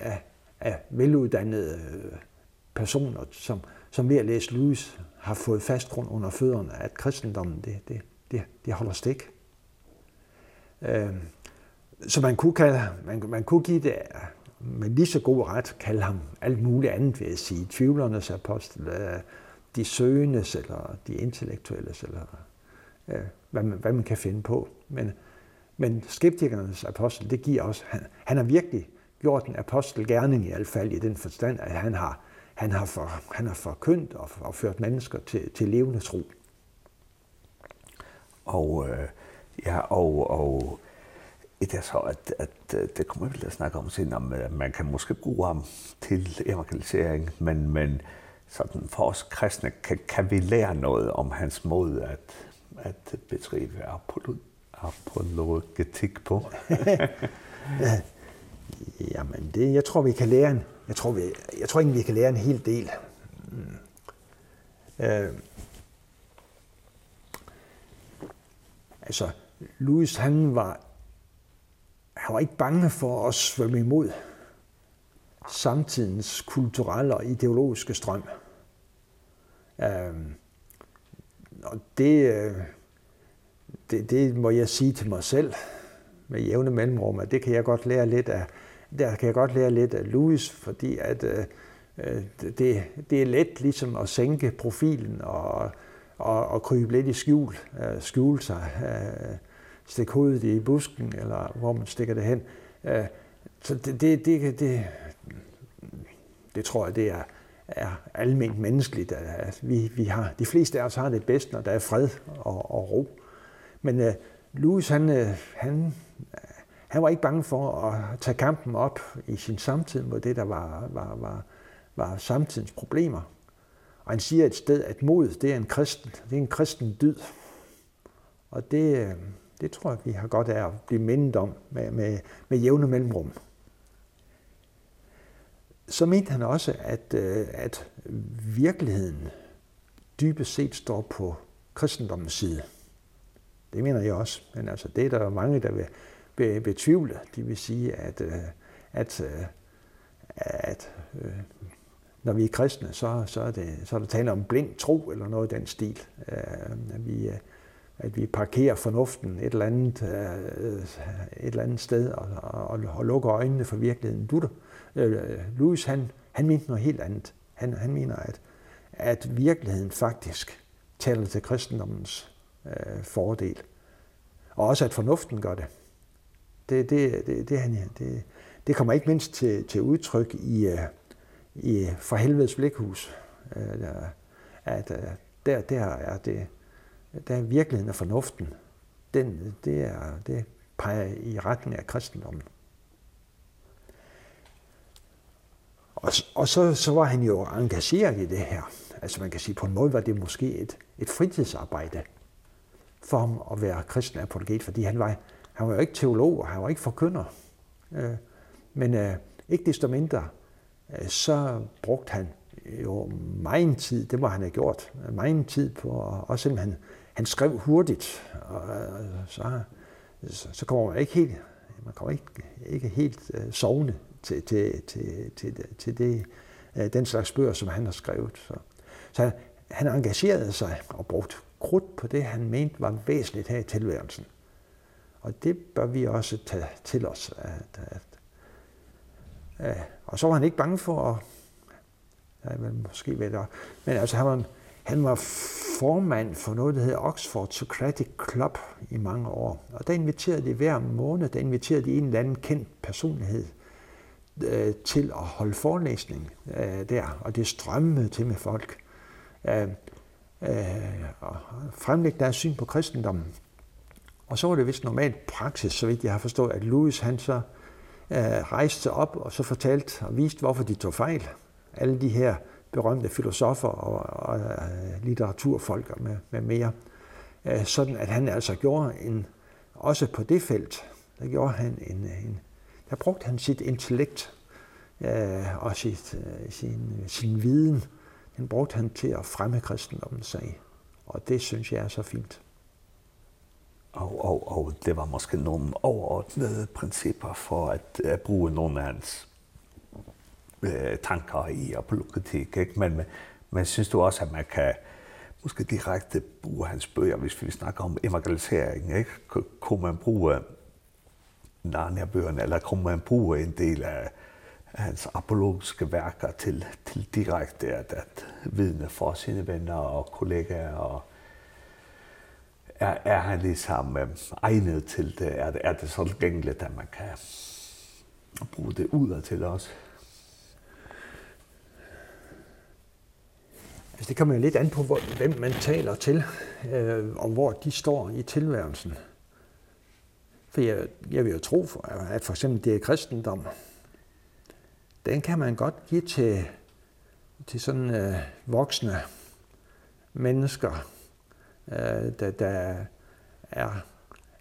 af, af veluddannede personer, som, som ved at læse Lewis har fået fast grund under fødderne, at kristendommen det, det, det, det holder stik. Øh, så man kunne, kalde, man, man kunne give det med lige så god ret, kalde ham alt muligt andet, vil jeg sige. Tvivlernes apostel, de søgendes, eller de intellektuelles, eller øh, hvad, man, hvad man kan finde på. Men, men skeptikernes apostel, det giver også, han, han er virkelig gjort en gerne i hvert fall i den forstand at han har han har for han har forkyndt og, og ført mennesker til til levende tro. Og øh, ja og og det er så at at det kommer vi at snakke om senere, om man kan måske bruge ham til evangelisering men men sådan for os kristne kan, kan vi lære noget om hans måde at at bedrive apologetik på. Jamen, det, jeg tror, vi kan lære en, jeg tror, vi, jeg tror egentlig, vi kan lære en hel del. Mm. Øh, altså, Louis, han var, han var ikke bange for at svømme imod samtidens kulturelle og ideologiske strøm. Øh, og det, det, det må jeg sige til mig selv, med jævne mellemrum, at det kan jeg godt lære lidt af, der kan jeg godt lære lidt af Louis, fordi at øh, det, det er let ligesom at sænke profilen og, og, og krybe lidt i skjul, øh, skjule sig, øh, stikke hovedet i busken, eller hvor man stikker det hen. Øh, så det, det, det, det, det tror jeg, det er, er almindeligt menneskeligt. At vi, vi har, de fleste af os har det bedst, når der er fred og, og ro. Men øh, Louis, han, han, han var ikke bange for at tage kampen op i sin samtid mod det, der var, var, var, var samtidens problemer. Og han siger et sted, at mod, det er en kristen, det er en kristen dyd. Og det, det tror jeg, vi har godt af at blive mindet om med, med, med jævne mellemrum. Så mente han også, at, at virkeligheden dybest set står på kristendommens side. Det mener jeg også, men altså det er der mange, der vil be, betvivle. De vil sige, at, at, at når vi er kristne, så, så, er det, så er der tale om blind tro eller noget i den stil. At vi, at vi parkerer fornuften et eller andet, et eller andet sted og, og, og lukker øjnene for virkeligheden. Luther, Louis, han, han mente noget helt andet. Han, han mener, at, at virkeligheden faktisk taler til kristendommens øh, fordel. Og også at fornuften gør det. Det, det, det, det, han, det, det kommer ikke mindst til, til udtryk i, øh, i For helvedes blikhus. Øh, at øh, der, der er det, der er virkeligheden af fornuften. Den, det, er, det peger i retning af kristendommen. Og, og så, så var han jo engageret i det her. Altså man kan sige, på en måde var det måske et, et fritidsarbejde for ham at være kristen apologet, fordi han var, han var jo ikke teolog, og han var ikke forkynder. Øh, men øh, ikke desto mindre, øh, så brugte han jo meget tid, det må han have gjort, meget tid på, og også selvom han, han skrev hurtigt, og, så, så, så kommer man ikke helt, man kommer ikke, ikke helt øh, sovende til, til, til, til, til det, øh, den slags bøger, som han har skrevet. Så, så han engagerede sig og brugte krudt på det, han mente var væsentligt her i tilværelsen. Og det bør vi også tage til os. At, at, og så var han ikke bange for at... Ja, men måske ved det. Men altså, han var, han var formand for noget, der hedder Oxford Socratic Club i mange år. Og der inviterede de hver måned, der inviterede de en eller anden kendt personlighed øh, til at holde forelæsning øh, der. Og det strømmede til med folk. Øh, øh, fremlægge deres syn på kristendommen. Og så var det vist normalt praksis, så vidt jeg har forstået, at Louis han så øh, rejste sig op og så fortalte og viste, hvorfor de tog fejl. Alle de her berømte filosofer og, og, og litteraturfolk og med, med mere. Øh, sådan at han altså gjorde en, også på det felt, der gjorde han en, en der brugte han sit intellekt øh, og sit, øh, sin, sin viden den brugte han til at fremme kristendommen, sag. Og det synes jeg er så fint. Og, og, og det var måske nogle overordnede principper for at, at bruge nogle af hans øh, tanker i apologetik. Ikke? Men, men, men synes du også, at man kan måske direkte bruge hans bøger, hvis vi snakker om evangelisering? Ikke? Kunne man bruge Narnia-bøgerne, eller kunne man bruge en del af hans apologiske værker til, til direkte at, at vidne for sine venner og kollegaer. Og er, er han ligesom øh, egnet til det? Er, det? er det så gængeligt, at man kan bruge det udad til også? Altså, det kommer jo lidt an på, hvor, hvem man taler til, øh, og hvor de står i tilværelsen. For jeg, jeg vil jo tro, for, at for eksempel det er kristendom, den kan man godt give til, til sådan øh, voksne mennesker, øh, der, der er,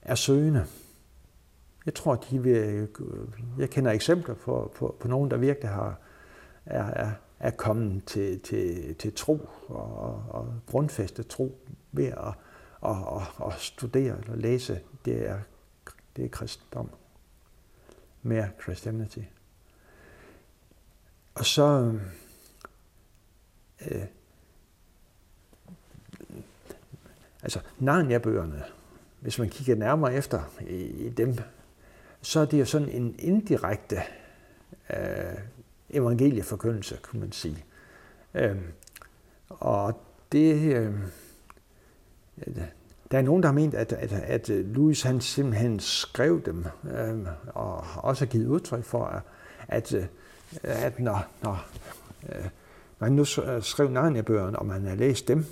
er søgende. Jeg tror, de vil, jeg kender eksempler på, på, på nogen, der virkelig har, er, er, er kommet til, til, til tro og, og grundfæstet tro ved at, at, at, at studere eller læse det er, det er kristendom. Mere Christianity. Og så... Øh, altså, Narnia-bøgerne, hvis man kigger nærmere efter i, i dem, så er det jo sådan en indirekte øh, evangelieforkyndelse, kunne man sige. Øh, og det... Øh, der er nogen, der har ment, at, at, at Louis han simpelthen skrev dem, øh, og også har givet udtryk for, at, at at når, når øh, man nu skrev Narnia-bøgerne, og man har læst dem,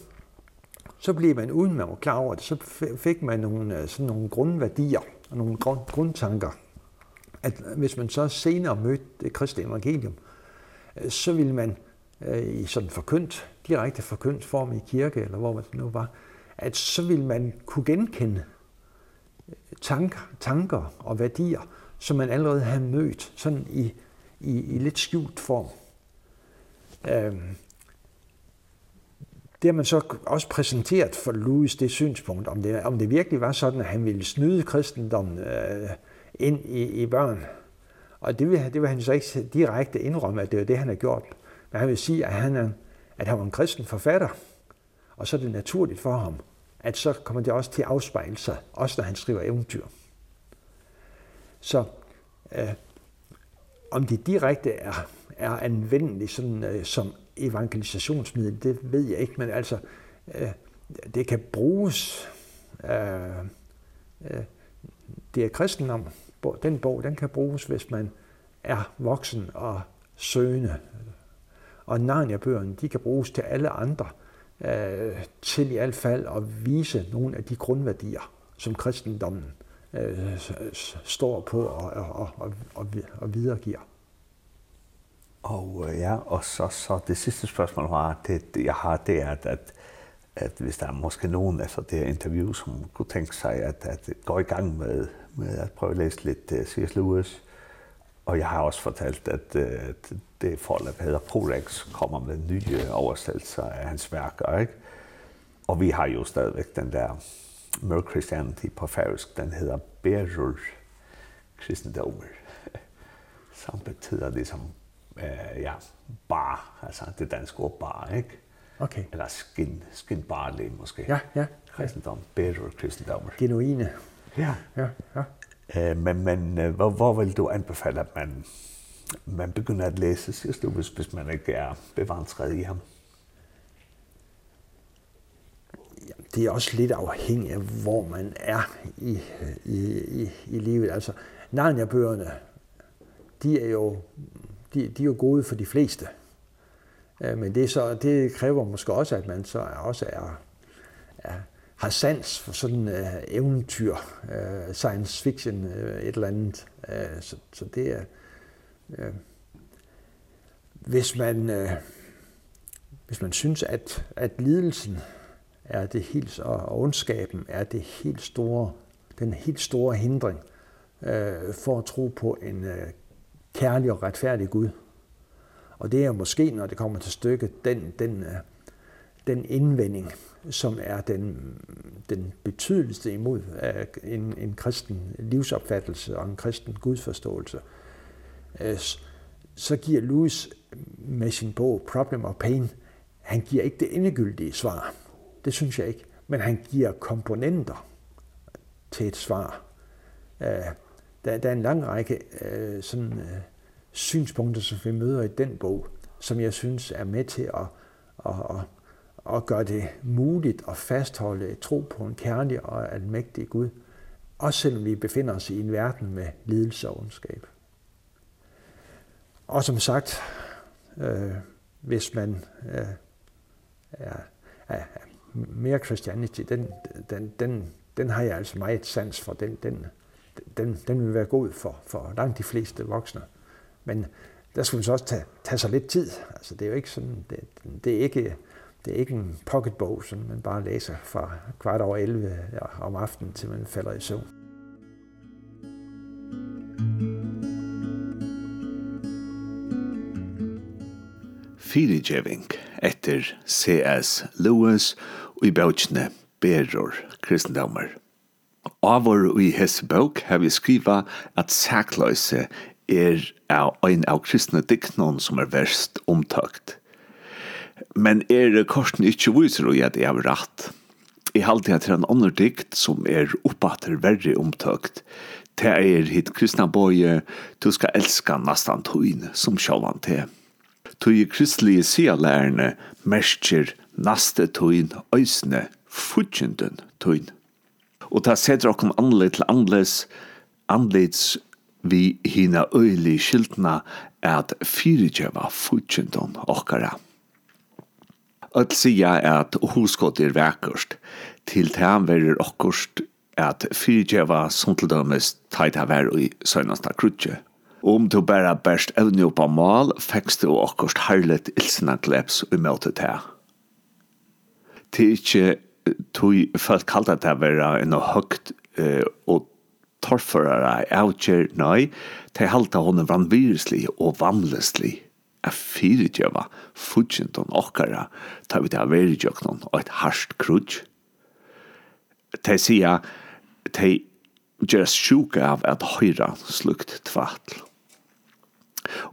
så blev man, uden man var klar over det, så fik man nogle, sådan nogle grundværdier og nogle grund, grundtanker. At hvis man så senere mødte det kristne evangelium, så ville man øh, i sådan forkyndt, direkte forkyndt form i kirke, eller hvor det nu var, at så ville man kunne genkende tanker, tanker og værdier, som man allerede havde mødt sådan i i, i lidt skjult form. Øhm, det har man så også præsenteret for Louis det synspunkt, om det, om det virkelig var sådan, at han ville snyde kristendommen øh, ind i, i børn. Og det vil, det vil han så ikke direkte indrømme, at det er det, han har gjort. Men han vil sige, at han, er, at han var en kristen forfatter, og så er det naturligt for ham, at så kommer det også til at afspejle sig, også når han skriver eventyr. Så øh, Om det direkte er, er anvendeligt sådan, øh, som evangelisationsmiddel, det ved jeg ikke, men altså, øh, det kan bruges. Øh, øh, det er kristendom. Den bog, den kan bruges, hvis man er voksen og søgende. Og Narnia-bøgerne, de kan bruges til alle andre, øh, til i hvert fald at vise nogle af de grundværdier, som kristendommen øh, står på og, og, og, og, og videregiver. Og ja, og så, så det sidste spørgsmål var, det, jeg har, det er, at, at, at hvis der er måske nogen efter det her interview, som kunne tænke sig at, at gå i gang med, med at prøve at læse lidt uh, C.S. Lewis, og jeg har også fortalt, at, at det forlag hedder Prolex kommer med nye oversættelser af hans værker, ikke? Og vi har jo stadigvæk den der Mere Christianity på færøsk, den hedder Berur Kristendomer. som betyder det som, øh, ja, bar, altså det danske ord bar, ikke? Okay. Eller skin, skin barley måske. Ja, ja. Kristendom, Berur kristendommer. Genuine. Ja. Ja, ja. Øh, men men øh, hvor, hvor vil du anbefale, at man, man begynder at læse, siger du, hvis, hvis man ikke er bevandret i ham? det er også lidt afhængigt af, hvor man er i, i, i, i livet. Altså, Narnia-bøgerne, de er jo, de, de er jo gode for de fleste. Men det, så, det kræver måske også, at man så også er, er har sans for sådan uh, eventyr, uh, science fiction, uh, et eller andet. Uh, så, så det er... Uh, hvis man... Uh, hvis man synes, at, at lidelsen er det helt, og ondskaben er det helt store, den helt store hindring øh, for at tro på en øh, kærlig og retfærdig Gud. Og det er måske, når det kommer til stykket, den, den, øh, den indvending, som er den, den betydeligste imod af en, en kristen livsopfattelse og en kristen gudsforståelse. Øh, så giver Lewis med sin bog Problem of Pain, han giver ikke det endegyldige svar. Det synes jeg ikke. Men han giver komponenter til et svar. Øh, der, der er en lang række øh, sådan, øh, synspunkter, som vi møder i den bog, som jeg synes er med til at, at, at, at gøre det muligt at fastholde et tro på en kærlig og almægtig Gud, også selvom vi befinder os i en verden med lidelse og ondskab. Og som sagt, øh, hvis man øh, er, er, er mere Christianity, den, den, den, den har jeg altså meget sans for. Den, den, den, den vil være god for, for langt de fleste voksne. Men der skulle man så også tage, tage sig lidt tid. Altså, det er jo ikke sådan, det, det er ikke, det er ikke en pocketbog, som man bare læser fra kvart over 11 om aftenen, til man falder i søvn. Fyrirgeving etter C.S. Lewis i bøkene beror kristendommer. Avor i hese bøk har vi skriva at sakløse er av ein av kristne diknon som er verst omtøkt. Men er korsen ikkje viser og at jeg har rett. Jeg halte at det er en annen dikt som er oppater verre omtøkt. Det er hit kristna bøye, du skal elska nastan tøyne som sjåvan til. Tøy kristelige sialærene mersker naste tøyn øysne futjenden tøyn. Og ta setter okkom anleit til anleis, anleits vi hina øyli skiltna at fyrirgjeva futsjenden okkara. Öll sia at huskot er vekkust, til tam verir okkurst at fyrirgjeva som til dømes taita ver i søgnasta krutje. Om du bæra bæst evni oppa mal, fekst du okkurst harlet ilsna gleps i møte til til ikke tog folk kallt at det var en høgt uh, og torførere avgjør, nei, de halte henne vanvirslig og vanleslig er fyrirgjøva og okkara ta vi det av verigjøknun og et harsht krudj. De sier de gjør sjuka av at høyra slukt tvatl.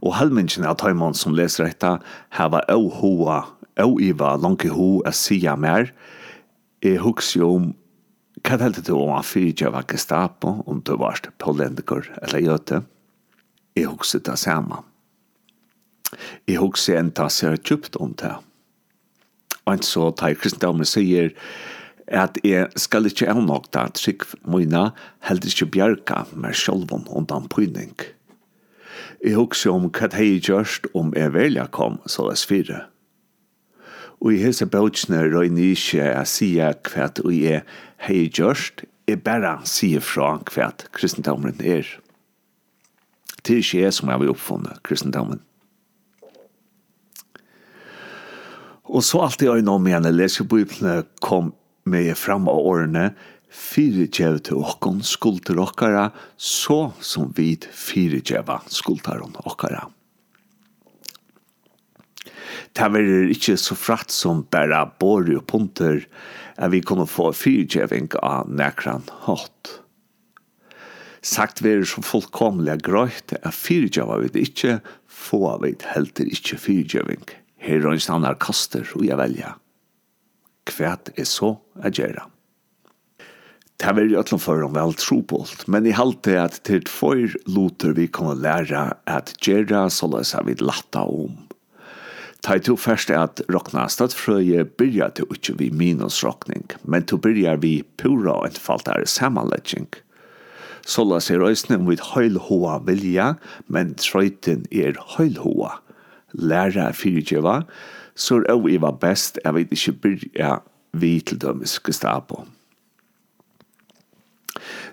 Og halvmennsjen av tøymon som leser dette hava avhoa og i var langt i ho a sia mer, jeg husker jo om hva heldte du om han fyrtja var gestapo, om du var pollendiker eller jøte? Jeg husker det samme. Jeg husker en ta seg djupt om det. Og så tar kristendommen sier at jeg skal ikke ennå nok da trygg mine, heldig ikke bjerga med sjolven undan pøyning. Jeg husker om hva hei gjørst om jeg velja kom, så det svirre. Og i hese bøtjene røyne ikke jeg sier hva jeg hei gjørst, jeg bare sier fra hva kristendommen er. Det er ikke jeg som har er oppfunnet kristendommen. Og så alltid øyne om igjen, jeg leser Bibelen kom med fram av årene, fire djev til åkken skulder åkkara, så som vid fire djeva skulder åkkara. Åkkara det var ikke så fratt som bare båre og punter at vi kunne få fyrtjeving av nekran hatt. Sagt vi er så fullkomlig grøyt at fyrtjeva vi ikke, få vi helter ikke fyrtjeving. Her er en standard kaster og jeg velja. Kvært er så å gjøre. Det var jo ætlom for om vel trobult, men i halte at til tvoj loter vi kunne læra at gjøre så løs vi latta om Ta to først at rokna stadsfrøye byrja til ikke vi minusrokning, men to byrja vi pura og entfaltare samanlegging. Sola ser røysene vid høylhoa vilja, men trøyten er høylhoa. Læra fyrtjeva, så er og var best, jeg vet ikke byrja vi til dømes gestapo.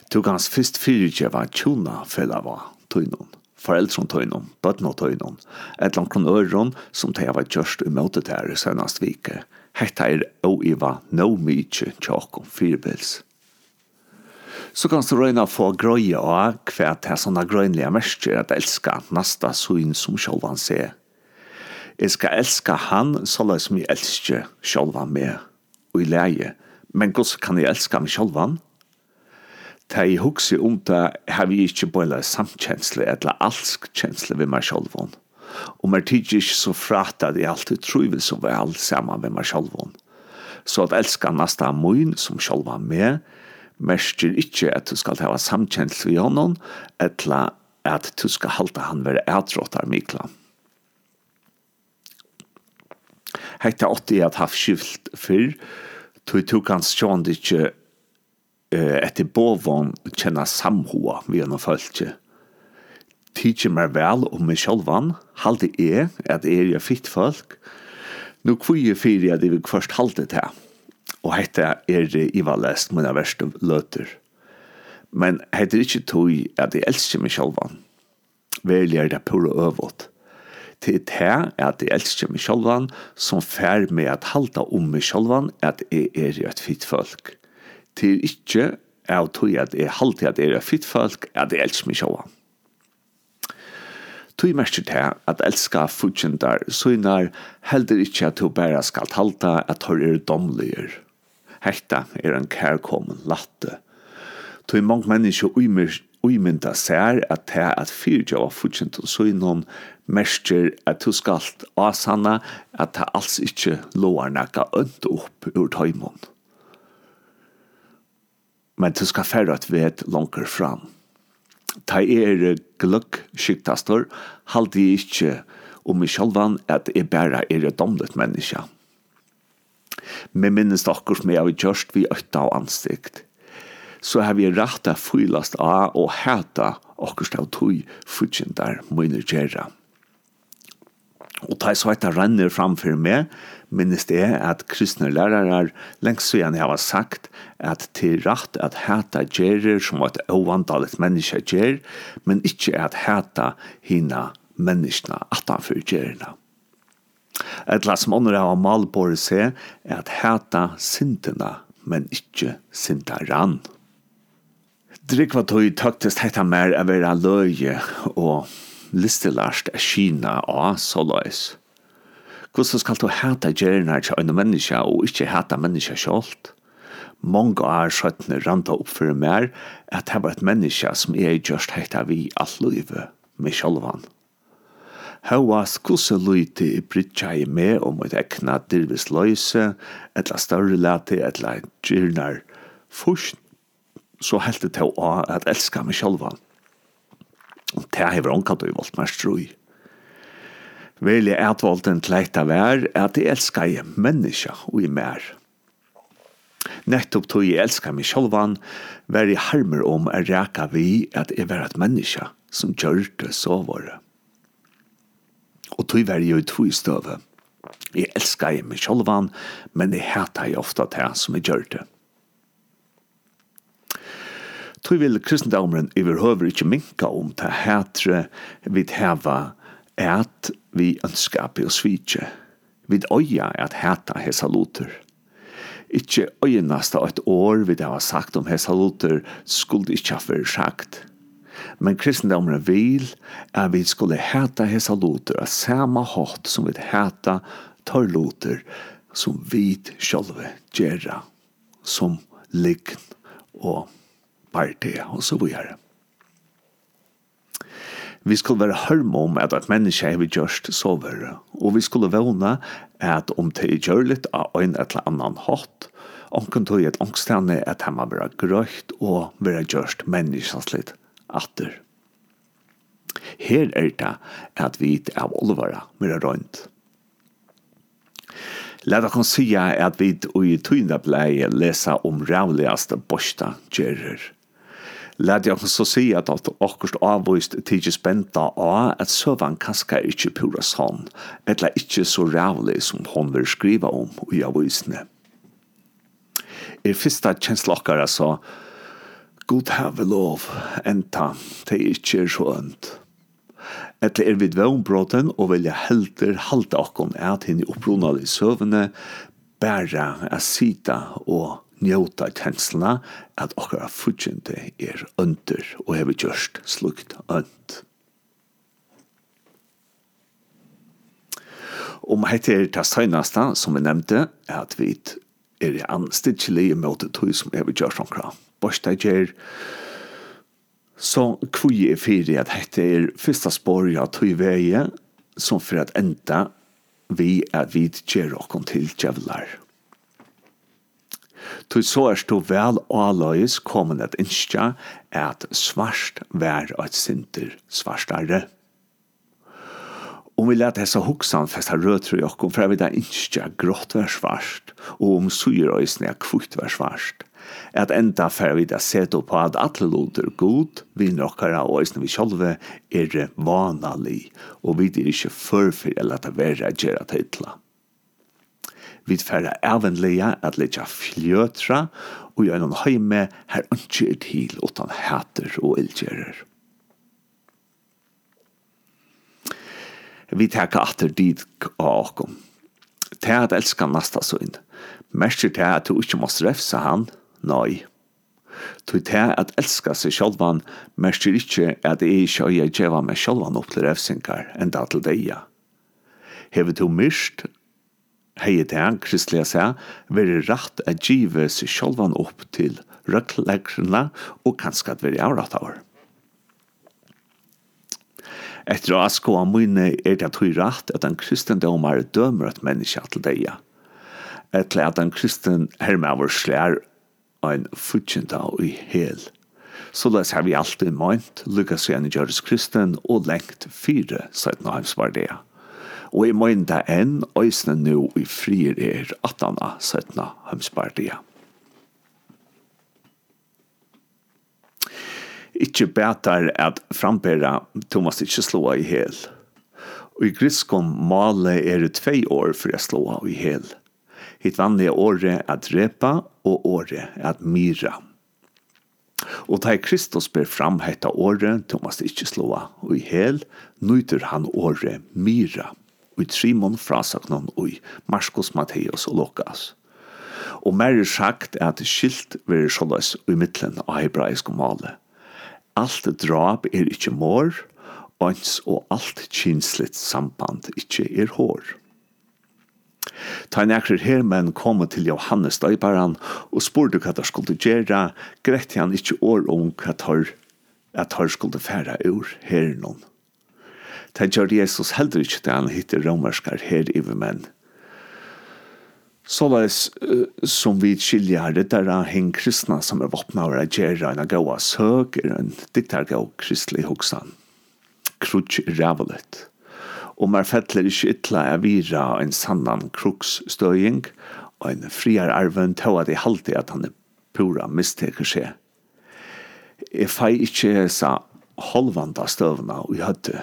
Du kanst fyrst fyrtjeva tjona fellava tøynon foreldren tøynon, bøtten og tøynon, et langt kron øron som teg var gjørst i møte der i søgnast vike. Hetta er oiva no mykje tjåkon fyrbils. Så kan du røyna få grøye av hva til sånne grøynlige mersker at elska nasta syn som sjålvan se. Jeg skal elska han så som jeg elsker sjålvan med, og i leie, men hvordan kan jeg elska meg sjålvan? ta i hugsi om det, har vi ikke bare samkjensle, eller alsk kjensle ved meg selv. Og meg tidlig ikke så frat at jeg alltid tror som vi alle sammen ved meg selv. Så at elska nasta min som selv var med, merker ikke at du skal ha samkjensle i hånden, eller at du skal halte han være ætråttar mikla. Hetta åtti at haft skilt fyrr, tog tog hans sjånd ikkje etter bovon kjenner samhoa vi gjennom følge. Tidje mer vel om meg sjolvan, halde er at er jeg fitt folk, Nå kvøye fyrir at jeg vil først halde det og hette er ivalest mine verste løter. Men hette er ikke tog at jeg elsker meg sjolvan. Vel er det pura øvått. Til det er at jeg elsker meg sjolvan, som fær med at halda om meg sjolvan at jeg er et fitt folk til ikkje av tog at jeg halte at jeg er fitt folk, at jeg elsker meg sjåa. Tog merker til at elska futsjendar, søgnar heldur ikkje at du bare skal halta at hun er domligur. Hekta er en kærkommen latte. Tog mange mennesker uimynda sær at det at fyrtjava futsjendar søgnon merker at du skal asanna at det alls ikkje loar nekka ønt opp ur tøymon men du skal færre at vet langer fram. Ta er gløkk skiktastor, halde jeg ikke om meg sjølvan at jeg bare er et domlet menneske. Men minnes dere som jeg har gjørst vi øtta og anstikt, så har vi rett til fylast av og hæta akkurat av tog futsindar mine gjerra. Og ta så etter renner framfor meg, minnes det at kristne lærere lengst siden har sagt at til rett at hata gjerer som et ovandalet menneske gjer, men ikke at hata hina menneskene atanfor gjerene. Et la som ånder av malbåret se er at hata sintene, men ikke sintaran. Drikva tog tøktest hetta mer av vera løye og listelast er kina og såløys. Hvordan skal du hata gjerna til en menneske og ikke hata menneske sjålt? Mange år skjøttene ranta opp for mer at det var et menneske som er gjørst heita vi alt livet med sjålvan. Hauas kusse luiti i brytja i me om et ekna dirvis løyse, etla større lati, etla gjernar først, så helt det til å at elska meg sjålvan. Det hever omkant og i voldt mer strøy. Velje en tleita vær at jeg elskar jeg menneska og i mer. Nettopp tog jeg elskar meg sjolvan, vær jeg harmer om å reka vi at jeg var et menneska som gjør det såvåre. Og tog vær jeg i tog i støve. Jeg elskar jeg meg sjolvan, men jeg hata jeg ofta til som jeg gjør det. Tog vil kristendomren i høver ikke minka om til hætre vid heva at vi ønskapi og svitje. Vi øya at heta hesa luter. Ikkje øynast av et år vi det har sagt om hesa luter skulle ikkje ha fyrir sagt. Men kristendomen vil at vi skulle heta hesa luter av sama hatt som vi heta tar luter som vi sjolve gjerra som lign og partia og så vidare. Vi skulle være hørme om at et menneske har vi gjørst så verre, og vi skulle vågne at om det er gjørligt av en eller annan hatt, onken tog et angstene at han må være grøyt og være gjørst menneskenslitt atter. Her er det at vi av olvara mer rønt. Lad oss si at vi i tøyne blei lesa om rævligaste bosta gjerrer. Lät jeg så si at at akkurst avvist tidje spenta av at sövan kaska er inte pura sånn, eller inte så rævlig som hon vil skriva om i avvisne. I fyrsta känsla okkara så, God have lov, enta, det er ikke så ønt. Etter er vid vannbråten og vilja helter halte akkom at henne opprona i søvne, bæra, asita og njóta tenslena at okkara fudgjende er under og hefur gjørst slukt und. Om hette er det søgnasta, som vi nevnte, er at vi er anstidselig i måte tog som hefur gjørst omkra. Borsdager, så kvui er fyrir at hette er fyrsta spori av tog vei som fyrir at enda vi er vid gjer okkom til djevlar Tu så er du vel aløys kommet et innskja at svarst vær at et sinter svarstare. Om vi lät hessa hoksan festa rötru i okkom för vi da innskja grått vær svarst og om suger øysne er kvitt vær svarst. at enda för vi da seto på at atle låter god vi nokkara og øysne vi sjolve er vanalig og vi är inte førfyr eller at det att gjerra titla. Vi færre evenlige at leggja fljötra og gjør noen heime her ønsker er til utan hæter og ildgjerer. Vi tar atter dit av okkom. er at elska nasta søgn. Mersker det at du ikke må refsa han, nei. Tui te at elska seg sjálvan, mersker ikkje at jeg ikke øye djeva meg sjálvan opp til refsingar, enda til deia. Hevet du myrst Hei til han, kristelig seg, være rett å give seg sjolvan opp til røklegrene og kanskje at være avratt av. Etter å asko av mine er det tog rett at en kristendomar dømer et menneske til deg. Etter at en kristen hermaver slær en futsjenta og i hel. Så les har vi alltid meint, lukkas igjen i Gjøres Kristen og lengt fire, sa et navnsvar det og jeg mener det enn øysene nå i frier er 18 av 17 hømspartiet. Ikke betar at frambæra Thomas ikke slå i hel. Og i griskom male er det tvei år for jeg slå i hel. Hitt vanlige året at drepa og året at myra. Og da Kristus ber fram hetta året, Thomas ikke slå i hel, nøyter han året myra i Trimon frasaknon i Marskos, Matteus og Lukas. Og mer er sagt at skilt verir sjåløs i mittlen av hebraisk og male. Alt drap er ikkje mår, ans og alt kinslitt samband ikkje er hår. Ta her men kom til Johannes Døybaran og spurte hva der skulle gjøre, greit han ikkje år om hva der skulle færa ur herren Det gjør Jesus heller ikke det han hittir romerskar her i menn. Såleis som vi skiljer det der er en kristna som er våpna av reagera en gaua søk er en diktar gau kristlig hoksan. Krutsk rævalet. Og mer fettler ikke ytla er vira en sannan kruksstøying og en friar arven at de halte at han er pura misteker seg. Jeg fei ikke sa holvanda støvna og i høtte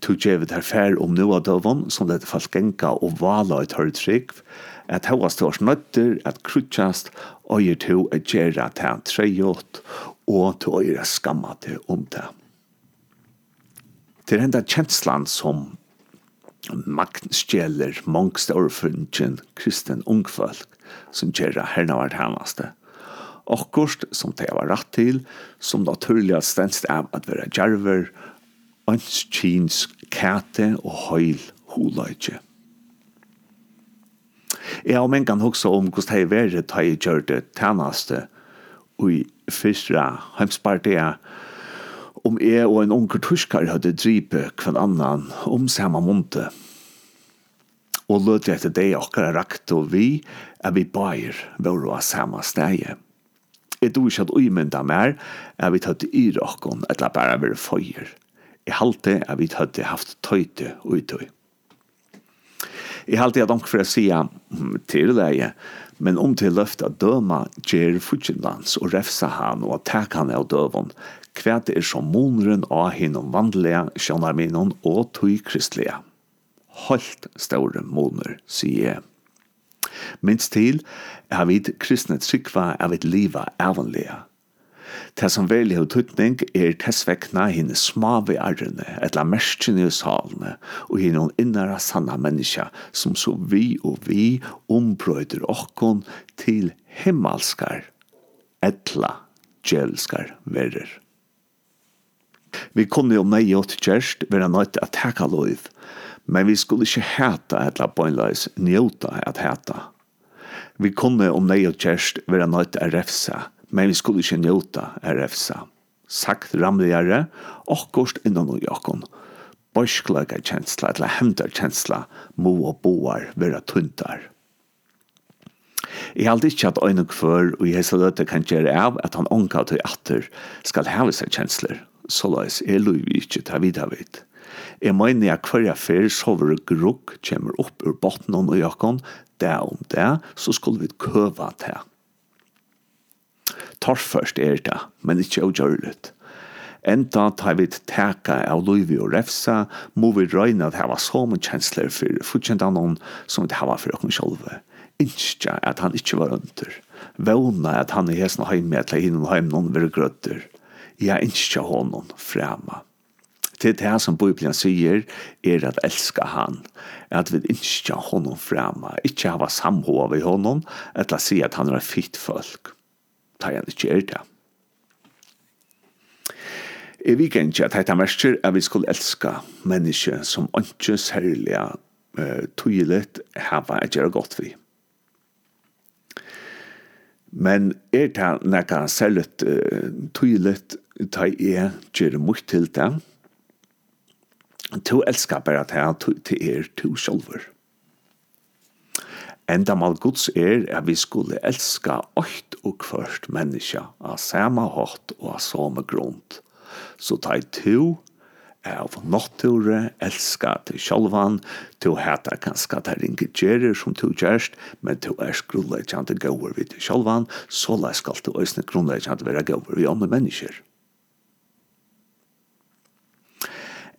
tog gjevet her fær om noe av døven, som det falt genka og vala i tørre trygg, at hva til nøtter, at krutjast, øyer til å gjøre til en trejot, og til øyer skamma til om det. Til enda kjenslan som makt stjeler mongst orfunnsjen kristen ungfolk, som gjør herna hvert hennaste. Akkurst som det var rett til, som naturlig at stendst av at være djarver, og ans kins kæte og høyl huløytje. Jeg har mengan hoksa om hvordan jeg verre ta i gjør det tænaste i fyrra heimspartia om jeg og en unger tuskar hadde dripe kvann annan om samme månte. Og lød etter det okkar rakt og vi er vi bair vår av samme steg. Jeg tror ikke at uimynda mer er vi tatt i rokken etter bare vi føyer. Jeg halte at vi hadde haft tøyte utøy. Jeg halte at omk for å si til leie, men om til løft at døma gjer fudgjenlands og refsa han og takk han av døvon, kvæt er som monren av hinnom vandelige, sjånarminon og tøy kristlige. Halt ståre moner, sier jeg. Minst til er vi kristne trykva av et liva avonlige, Det som veldig har tøtning er tessvekna henne smave arrene, etla merskene i salene, og henne innara sanna menneska, som så vi og vi ombrøyder okkon til himmelskar, etla gjelskar verer. Vi kunne jo nei åt kjerst være nøyt at teka loiv, men vi skulle ikke heta etla bøynleis njota at heta. Vi kunne om nei åt kjerst være nøyt at refsa, men vi skulle ikke njota RFSA. Sagt ramligare, akkurst innan og jakon. Borsklega kjensla, eller hemdar kjensla, mo og boar vera tuntar. Jeg halte ikke at øyne kvør og i hese løte kan gjøre av at han ånka til atter skal heve seg kjensler. Så løs er lov ikke ta vid av vidt. Jeg mener jeg hver jeg fer sover og grugg kommer opp ur botten og jakken, det om det, så skulle vi køve til torrførst er det, men ikke avgjørlet. Enda tar vi teka av Luivi og Refsa, må vi røyne at hava som kjensler for fortjenta noen som det hava for okken sjolve. Innskja at han ikke var under. Våna at han i hesna heim med til hinnom heim noen vil grøtter. Jeg innskja honom frema. Til det som Bibelen sier, er at elska han. At vi innskja honom frema. Ikke hava samhova vi honom, etla si at han er fitt folk tar han ikke er det. Jeg vil ikke at dette merker at vi skulle elska mennesker som ikke særlig uh, tydelig hava at gjøre godt vi. Men er det noe særlig uh, tydelig ta jeg gjøre mye til det, to elskar bare at jeg til er to sjølver. Enda mal guds er at vi skulle elska åkt og kvørst menneska av sama hatt og av samme grund. Så ta i to av natture elska til sjálvan, til heta kanska ta ringe gjerir som to gjerst, men to er grunnleggjande gauur vid til sjálvan, så la skal to òsne grunnleggjande vera gauur vi andre mennesker.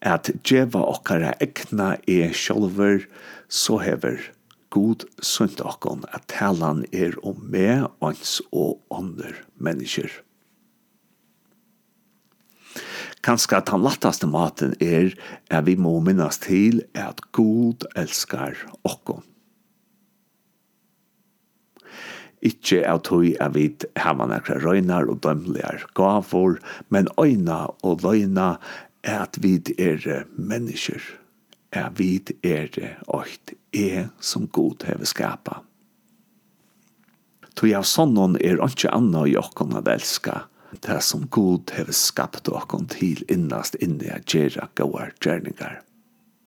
At djeva okkara ekna er sjálver, så hever god sunt okkon at talan er om me ans og andre mennesker. Kanskje at han lattaste maten er at vi må minnas til at god elskar okkon. Ikke av tog er vi hava nekra røynar og dømligar gavor, men øyna og løyna er at vi er mennesker er vid er det oit e som god heve skapa. Tui av sonnon er ontsje anna i okkon av elska, det som god heve skapt okkon til innast inni a gjerra gauar gjerningar.